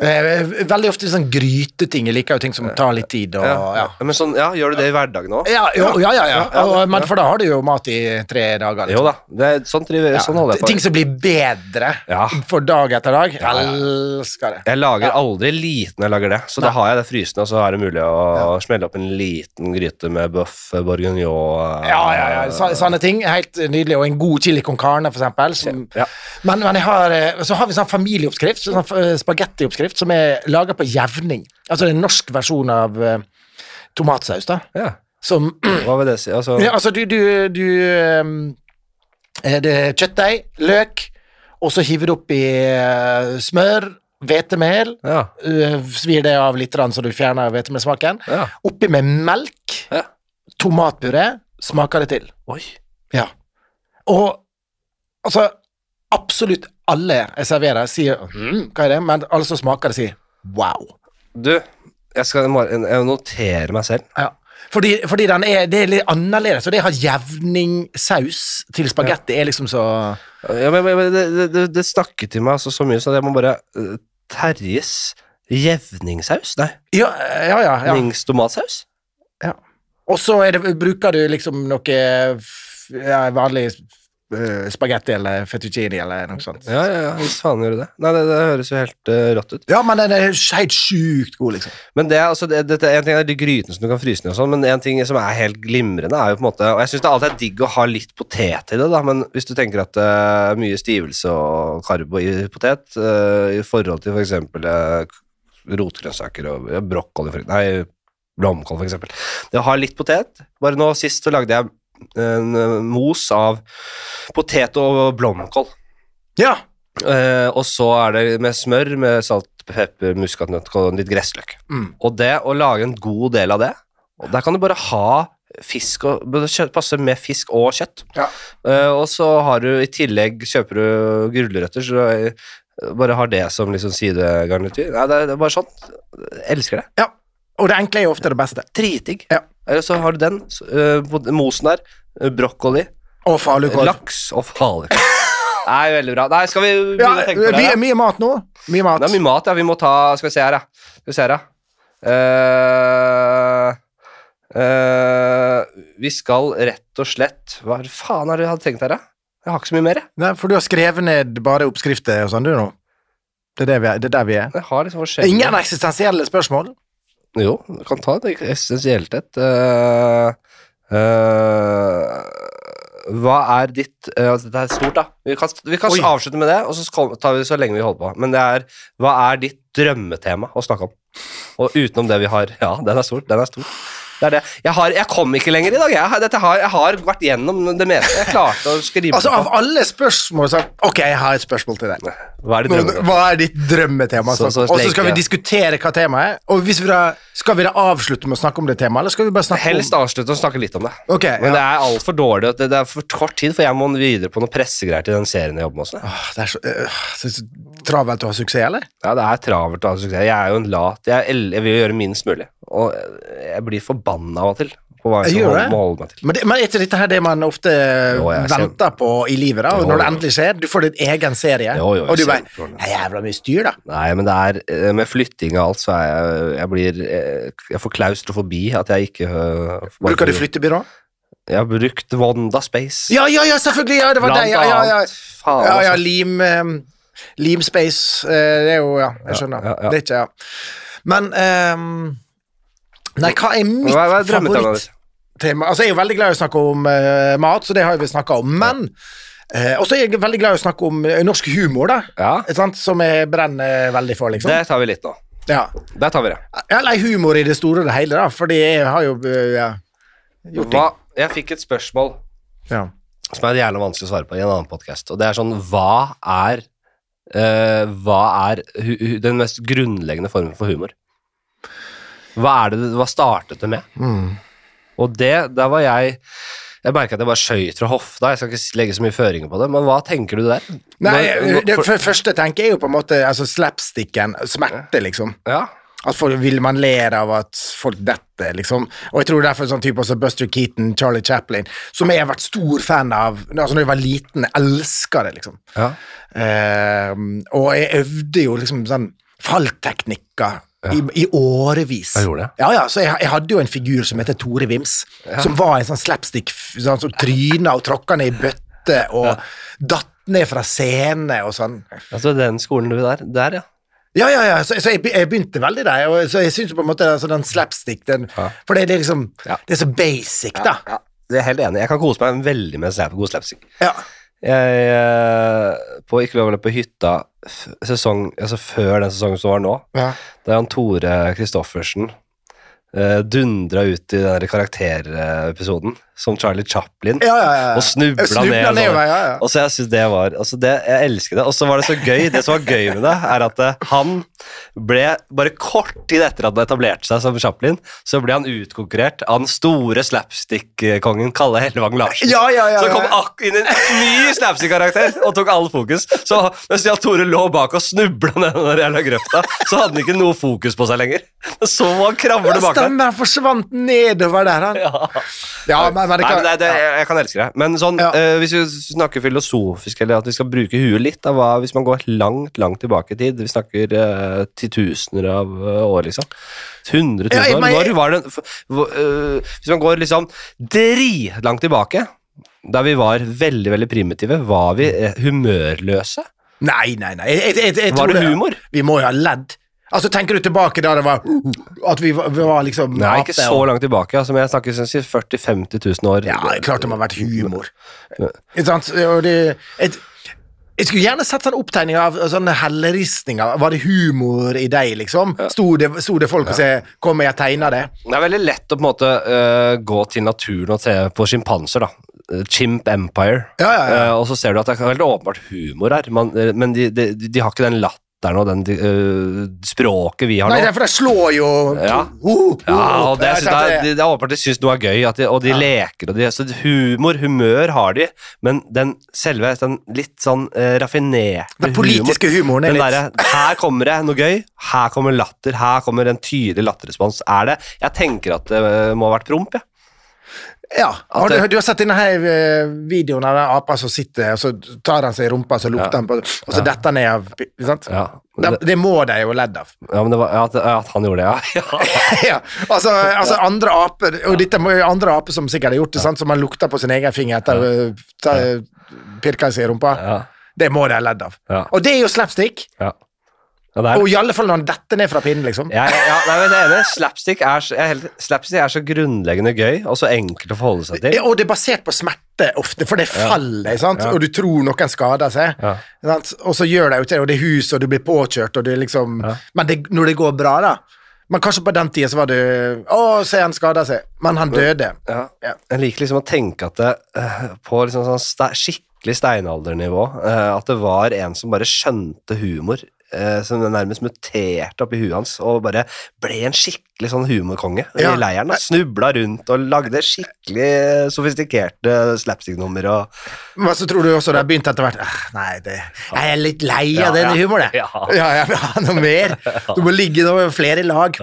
Eh, Veldig ofte sånn gryteting. Jeg liker jo ting som tar litt tid. Og, ja. Men sånn, ja, Gjør du det i hverdagen òg? Ja, jo, ja, ja, ja. Ja, Og, men for da har du jo mat i tre dager. Jo Liksom. da. Det er, sånn, triver, sånn holder jeg på. Ting som blir bedre Ja. for dag etter dag. Ja, ja. Elsker det. Jeg lager aldri liten når jeg lager det, så da har jeg det frysende, og så er det mulig å smelle opp en liten gryte med bøff bourguignon. Ja, ja, ja. Så, sånne ting. Helt nydelig. Og en god chili con carne, for eksempel. Som, Ja. men, men har, eh, så har vi sånn familieoppskrift, sånn eh, spagettioppskrift, som er laga på jevning. Altså en norsk versjon av uh, tomatsaus, da. ja. Som Hva vil det si? Altså, ja, Altså, du, du, du eh, Det er kjøttdeig, løk, og så hiver du oppi uh, smør, hvetemel. ja. eh, svir det av litt, så du fjerner hvetemelsmaken. ja. Oppi med melk, Ja. tomatpuré, smaker det til. Oi. Ja. Og altså Absolutt alle jeg serverer, sier mm, hva er det? Men alle som smaker det, sier wow. Du, jeg skal jeg notere meg selv. Ja. Fordi, fordi den er, det er litt annerledes, og det har jevningsaus til spagetti er liksom så Ja, men, men, det, det, det, snakket til meg altså så mye, så jeg må bare uh, Terjes jevningsaus? Nei, Ja, ja, ja. ja. Nings tomatsaus? Og så er bruker du liksom noe ja, vanlig eh, spagetti eller fettuccini eller noe sånt. Ja, ja, ja, hvis faen gjør du det. Nei, det, det høres jo helt uh, rått ut. Ja, men den er helt sjukt god, liksom. Men det, altså, det, det, en ting er de grytene som du kan fryse ned og sånn, men en ting som er helt glimrende, er jo på en måte Og jeg syns det alltid er digg å ha litt potet i det, da, men hvis du tenker at det er mye stivelse og karbo i potet uh, i forhold til f.eks. Uh, rotgrønnsaker og brokkoli for, Nei, blomkål, for eksempel. Det å ha litt potet Bare nå sist så lagde jeg en eh, mos av potet og blomkål. Ja. Eh, og så er det med smør, med salt, pepper, muskatnøtt og litt gressløk. Mm. Og det å lage en god del av det og Der kan du bare ha fisk og Passe med fisk og kjøtt. Ja. Eh, og så har du i tillegg Kjøper du gulrøtter, så du bare har det som liksom sidegarnityr. Nei, det, er- det er bare sånn. Jeg elsker det. ja. Og det enkle er jo ofte det beste. Dritdigg. Ja. Eller så har du den, eh, mosen der, eh, brokkoli, Og falukorv. laks og falukorv. <laughs> Nei, veldig bra. Nei, skal vi Ja, å tenke på det? mye, mye mat nå. Mye mat. Det er mye mat, ja. Vi må ta Skal vi se her, ja. Skal vi se her, ja. Uh, uh, vi skal rett og slett Hva faen det du hadde tenkt her, da? Jeg har ikke så mye mer, jeg. Nei, for du har skrevet ned bare oppskrifter og sånn, du nå. Det er, det vi er, det er der vi er. Jeg har liksom Ingen eksistensielle spørsmål? Jo, du kan ta et essensielt et. Uh, uh, hva er ditt uh, altså Dette er stort, da. Vi kan, vi kan avslutte med det, og så skal- tar vi det så lenge vi holder på. Men det er Hva er ditt drømmetema å snakke om? Og utenom det vi har Ja, den er stor. Den er stor. Det er det. Jeg, har, jeg kom ikke lenger i dag. Jeg, har- dette har, jeg har vært gjennom det meste. Jeg klarte å skrive Altså, av alle spørsmål så Ok, jeg har et spørsmål til deg. Hva er ditt Nå? Hva er ditt drømmetema? Og så skal vi diskutere hva temaet er. Og hvis vi da, skal vi da avslutte med å snakke om det temaet, eller skal vi bare snakke Helst avslutte og snakke litt om det. om Ok, Men det ja. er altfor dårlig. Det, det er for kort tid, for jeg må videre på noen pressegreier til den serien jeg jobber med også. Åh, det er så, øh, så, så travelt å ha suksess, eller? Ja, det er travelt å ha suksess. Jeg er jo en lat Jeg, jeg vil jo gjøre minst mulig. Og jeg blir forbanna av og til på hva jeg Jeg skal holde, meg til. Men, det, men er ikke dette her det man ofte Jo, venter ser... på i livet, da? Jo, når det endelig skjer? Du får din egen serie, Jo, og du bare det. Er jævla mye styr, da. Nei, men det er eh, Med flytting og alt, så er jeg Jeg blir eh, Jeg får klaustrofobi at jeg ikke uh, Bruker du flyttebyrå? Jeg har brukt Wanda Space. Ja, ja, ja, selvfølgelig! Ja, det var deg! Ja, ja, ja. Faen, ja, ja altså. lim, Space. Limspace. eh, det er jo Ja, jeg skjønner. Det er ikke Ja. Men ehm, Nei, hva er mitt Hva er drømmetemaet ditt? favorittema? Altså, jeg er jo veldig glad i å snakke om uh, mat, så det har vi snakka om. Men eh, også er jeg veldig glad i å snakke om uh, norsk humor, da. Ja? Som jeg brenner veldig for, liksom. det tar vi litt nå. Ja. Der tar vi det. Eller humor i det store og det hele, da, fordi jeg har jo ja, gjort ting. Hva, jeg fikk et spørsmål Ja. som er jævla vanskelig å svare på i en annen podkast, og det er sånn Hva er Uh, Hva er den mest grunnleggende formen for humor? Hva er det Hva startet det med? Mm. Og det, der var jeg Jeg merka at jeg bare skøyt fra hofta, jeg skal ikke legge så mye føringer på det, men hva tenker du der? Nei, det første jeg tenker jeg jo på en måte altså slapsticken, smerte, liksom. Ja, At folk, vil man ler av at folk detter, liksom. Og jeg tror derfor sånn type også Buster Keaton, Charlie Chaplin, som jeg har vært stor fan av altså når jeg var liten, jeg elska det, liksom. ja. Eh, og jeg øvde jo liksom sånn fallteknikker i, i årevis. Jeg gjorde det. Ja, ja, så jeg, jeg hadde jo en figur som heter Tore Vims, som var en sånn slapstick sånn, som tryna og tråkka ned i bøtte og datt ned fra scene og sånn. Altså den skolen du der, der, ja. Ja, ja, ja, så, så jeg, jeg begynte veldig der, og så jeg syns på en måte altså, den slapstick den, Ja. For det, det er liksom Ja. Det er så basic, da. ja. Jeg er helt enig. Jeg kan kose meg veldig med god slapstick. Ja. Jeg, eh, på Ikke lov å løpe hytta sesong, altså før den sesongen som var nå, Ja. da han Tore Christoffersen uh, dundra ut i den karakterepisoden som Charlie Chaplin. Ja, ja, ja. Og snubla Snubla ned, og ned, sånn. Og så jeg synes det var altså det, Jeg elsker det. Og så var det så gøy. Det som var gøy med det, er at eh, han ble bare kort tid etter at han etablerte seg som Chaplin, så ble han utkonkurrert av den store slapstick-kongen Kalle Hellevang Larsen. Ja, ja, ja, Så kom ak inn en ny slapstick-karakter og tok all fokus. Så mens Jan Tore lå bak og snubla ned den jævla grøfta, så hadde han ikke noe fokus på seg lenger. Så må han kravle der. Han forsvant nedover der, han. Ja. Ja, men, men det Nei, kan, men det, det, jeg, kan elske det. Men sånn, Ja. uh, hvis vi snakker filosofisk, eller at vi skal bruke huet litt, da, hva, hvis man går langt, langt tilbake i tid Vi snakker uh, titusener av uh, år, liksom. Hundre Ja, jeg- år. Når var det uh, Hvis man går liksom dritlangt tilbake, Da vi var veldig, veldig primitive, var vi humørløse? Nei, nei, nei. Jeg, jeg, jeg, Var det humor? Vi må jo ha ledd. Altså, Tenker du tilbake da det var At vi var, vi var liksom Nei, ikke ape så langt tilbake. Altså, men jeg snakker sånn 40 000-50 000 år. Ja, klart det må ha vært humor. Ikke sant? Og det, jeg, jeg skulle gjerne sett sånn opptegning av sånne helleristninger. Var det humor i deg, liksom? Sto det, sto det folk og sa 'Kom, jeg tegna det'? Det er veldig lett å på en måte uh, gå til naturen og se på sjimpanser, da. Eh, Chimp Empire. Ja, ja, ja. Eh, og så ser du at det er veldig åpenbart humor her, man, men de, de, de har ikke den latteren og den uh, språket vi har Nei, nå. er for det slår jo Ja. Ja, og det, Jeg jeg synes tenkte- det, er, det er åpenbart de syns noe er gøy, de, og de leker og de Så humor, humør har de, men den selve den litt sånn uh, raffinerte Den politiske humoren er den litt der, Her kommer det noe gøy, her kommer latter, her kommer en tydelig latterrespons. Er det Jeg tenker at det eh, må ha vært promp, jeg. Ja. Har du, du har sett denne her eh, videoen av den apa som sitter, og så tar han seg i rumpa, så lukter Ja. han på Og så detter han ned av ikke sant? Ja, Det, det, må de jo ledd av. ja men det var at, at han gjorde det, ja. ja. <laughs> ja, altså, altså andre aper Og dette må jo andre aper som sikkert har gjort det, sant? som han lukta på sin egen finger etter å pirke pirka seg i rumpa. Ja, Det må de ha ledd av. ja, Og det er jo slapstick. ja. Ja Og i alle fall når han detter ned fra pinnen, liksom. ja, ja, nei, men det det Slapstick er, så- helt, slapstick er så grunnleggende gøy, og så enkelt å forholde seg til. Ja, Og det er basert på smerte ofte, for det faller, sant? Og du tror noen skader seg. Ja. Sant? Og så gjør de jo det, og det er hus, og du blir påkjørt, og det er liksom. Men det, når det går bra, da Men kanskje på den tida så var det Å, se, han skada seg. Men han døde. Ja. Ja. Jeg liker liksom å tenke at det eh, på liksom sånn skikkelig steinaldernivå eh, At det var en som bare skjønte humor, eh, som nærmest muterte oppi huet hans og bare ble en skikkelig sånn humorkonge Ja. i leiren. da. Snubla rundt og lagde skikkelig sofistikerte slapstick-nummer og Men så tror du også det har begynt etter hvert «Ah, Nei, det, jeg er litt lei av Ja, den ja. humoren, jeg. Ja. Ja, jeg vil ha noe mer. Du må ligge noe flere lag.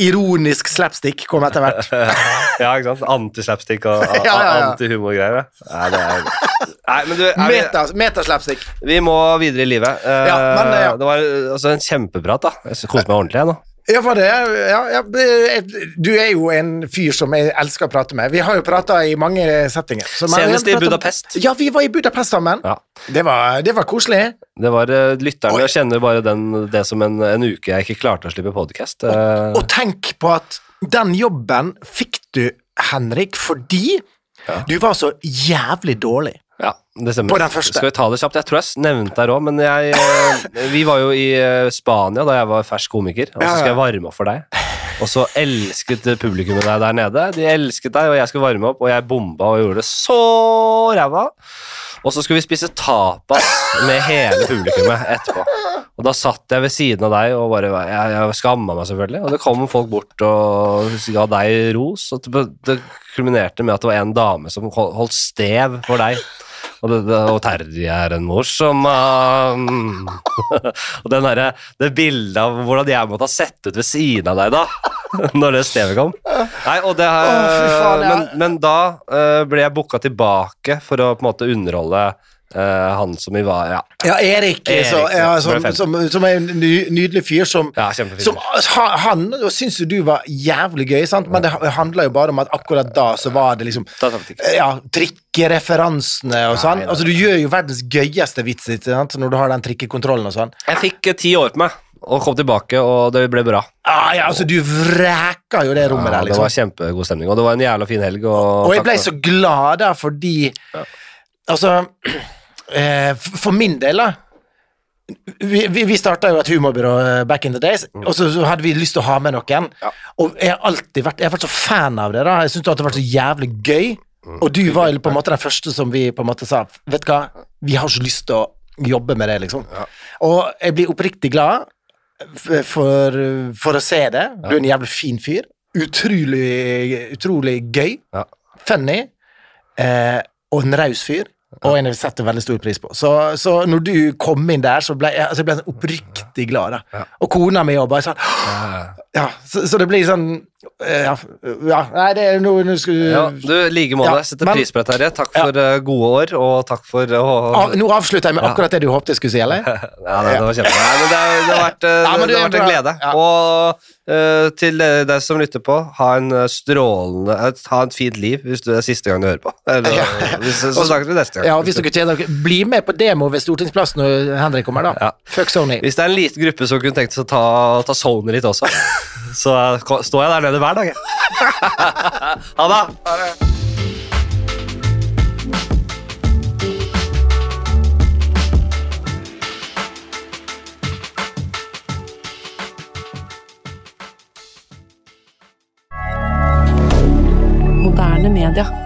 Ironisk slapstick kom etter hvert. <laughs> ja ikke sant? Antislapstick og <laughs> antihumorgreier. ja. Det er Nei, men du, er vi, metaslapstick. vi må videre i livet. Uh, Ja, men, ja. Det var eh, altså, en kjempeprat, da. Jeg koste meg ordentlig, jeg nå. Ja, for det, ja, ja, du er jo en fyr som jeg elsker å prate med. Vi har jo prata i mange settinger. Senest i Budapest. Ja, vi var i Budapest sammen. Ja. Det, var, det var koselig. Det var uh, Lytterne Oi. kjenner bare den, det som en, en uke jeg ikke klarte å slippe podkast. Og tenk på at den jobben fikk du, Henrik, fordi Ja. du var så jævlig dårlig. Ja, det stemmer. På den første. Skal vi ta det kjapt? Jeg tror jeg nevnte det òg, men jeg, eh, vi var jo i eh, Spania da jeg var fersk komiker, og så skal jeg varme opp for deg. Og så elsket publikummet deg der nede. De elsket deg, og jeg skulle varme opp, og jeg bomba og gjorde det så ræva. Og så skulle vi spise tapas med hele publikummet etterpå. Og da satt jeg ved siden av deg og bare Jeg, jeg skamma meg selvfølgelig. Og det kom folk bort og ga deg ros. Og det, det kulminerte med at det var en dame som holdt stev for deg. Og, det, og Terje er en morsom mann. <laughs> og den der, det bildet av hvordan jeg måtte ha sett ut ved siden av deg da, <laughs> når det stevet kom. Nei, og det, fy faen, ja. men, men da eh, ble jeg booka tilbake for å på en måte underholde eh, han som vi var Ja, Ja, Erik, Erik, så, ja, som, som, som er en ny, nydelig fyr som ja som, han syns jo du var jævlig gøy, sant? men det handla jo bare om at akkurat da så var det liksom ja, trikkereferansene og sånn. Altså, du gjør jo verdens gøyeste vits sant? når du har den trikkekontrollen og sånn. Jeg fikk eh, ti år på meg og kom tilbake, og det ble bra. Ah, ja, altså, du vreka jo det rommet Ja, der, Det var liksom. kjempegod stemning, og det var en jævla fin helg. Og, Og jeg ble så glad da, fordi Altså, eh, for min del, da vi, vi, vi starta jo et humorbyrå eh, back in the days, og så, så hadde vi lyst til å ha med noen. Ja. Og jeg har alltid vært Jeg har vært så fan av det. da Jeg syns det har vært så jævlig gøy. Og du var jo på en måte den første som vi på en måte sa Vet du hva, vi har ikke lyst til å jobbe med det, liksom. Ja. Og jeg blir oppriktig glad for, for å se det. Du er en jævlig fin fyr. Utrolig, utrolig gøy. Ja. Funny. Eh, og en raus fyr. Og en jeg setter veldig stor pris på. Så, så når du kom inn der, så ble jeg, altså jeg ble sånn oppriktig glad. Og kona mi òg bare sånn Ja. Så, så det blir sånn Ja, ja. Nei, det er noe nå skal Ja, du, i like måte. Ja, Setter men- pris på det, Terje. Takk for eh, gode år, og takk for å av, Nå avslutter jeg med akkurat det du håpet jeg skulle si, eller? <laughs> Ja, det, det var kjempebra. Det, har- det har vært, eh, Ja, det det har vært en glede. Og uh, til deg som lytter på, ha en eh, strålende Ha et fint liv hvis du det er siste gang du hører på. Eller, hvis, så snakkes vi neste gang. Ja, hvis dere tjener Bli med på demo ved Stortingsplassen når Henrik kommer, da. Fuck Sony. Hvis det er en liten gruppe som kunne tenkt seg å ta, ta Sony litt også, <laughs> så eh, står jeg der nede hver dag, jeg. <laughs> ha det! Moderne media.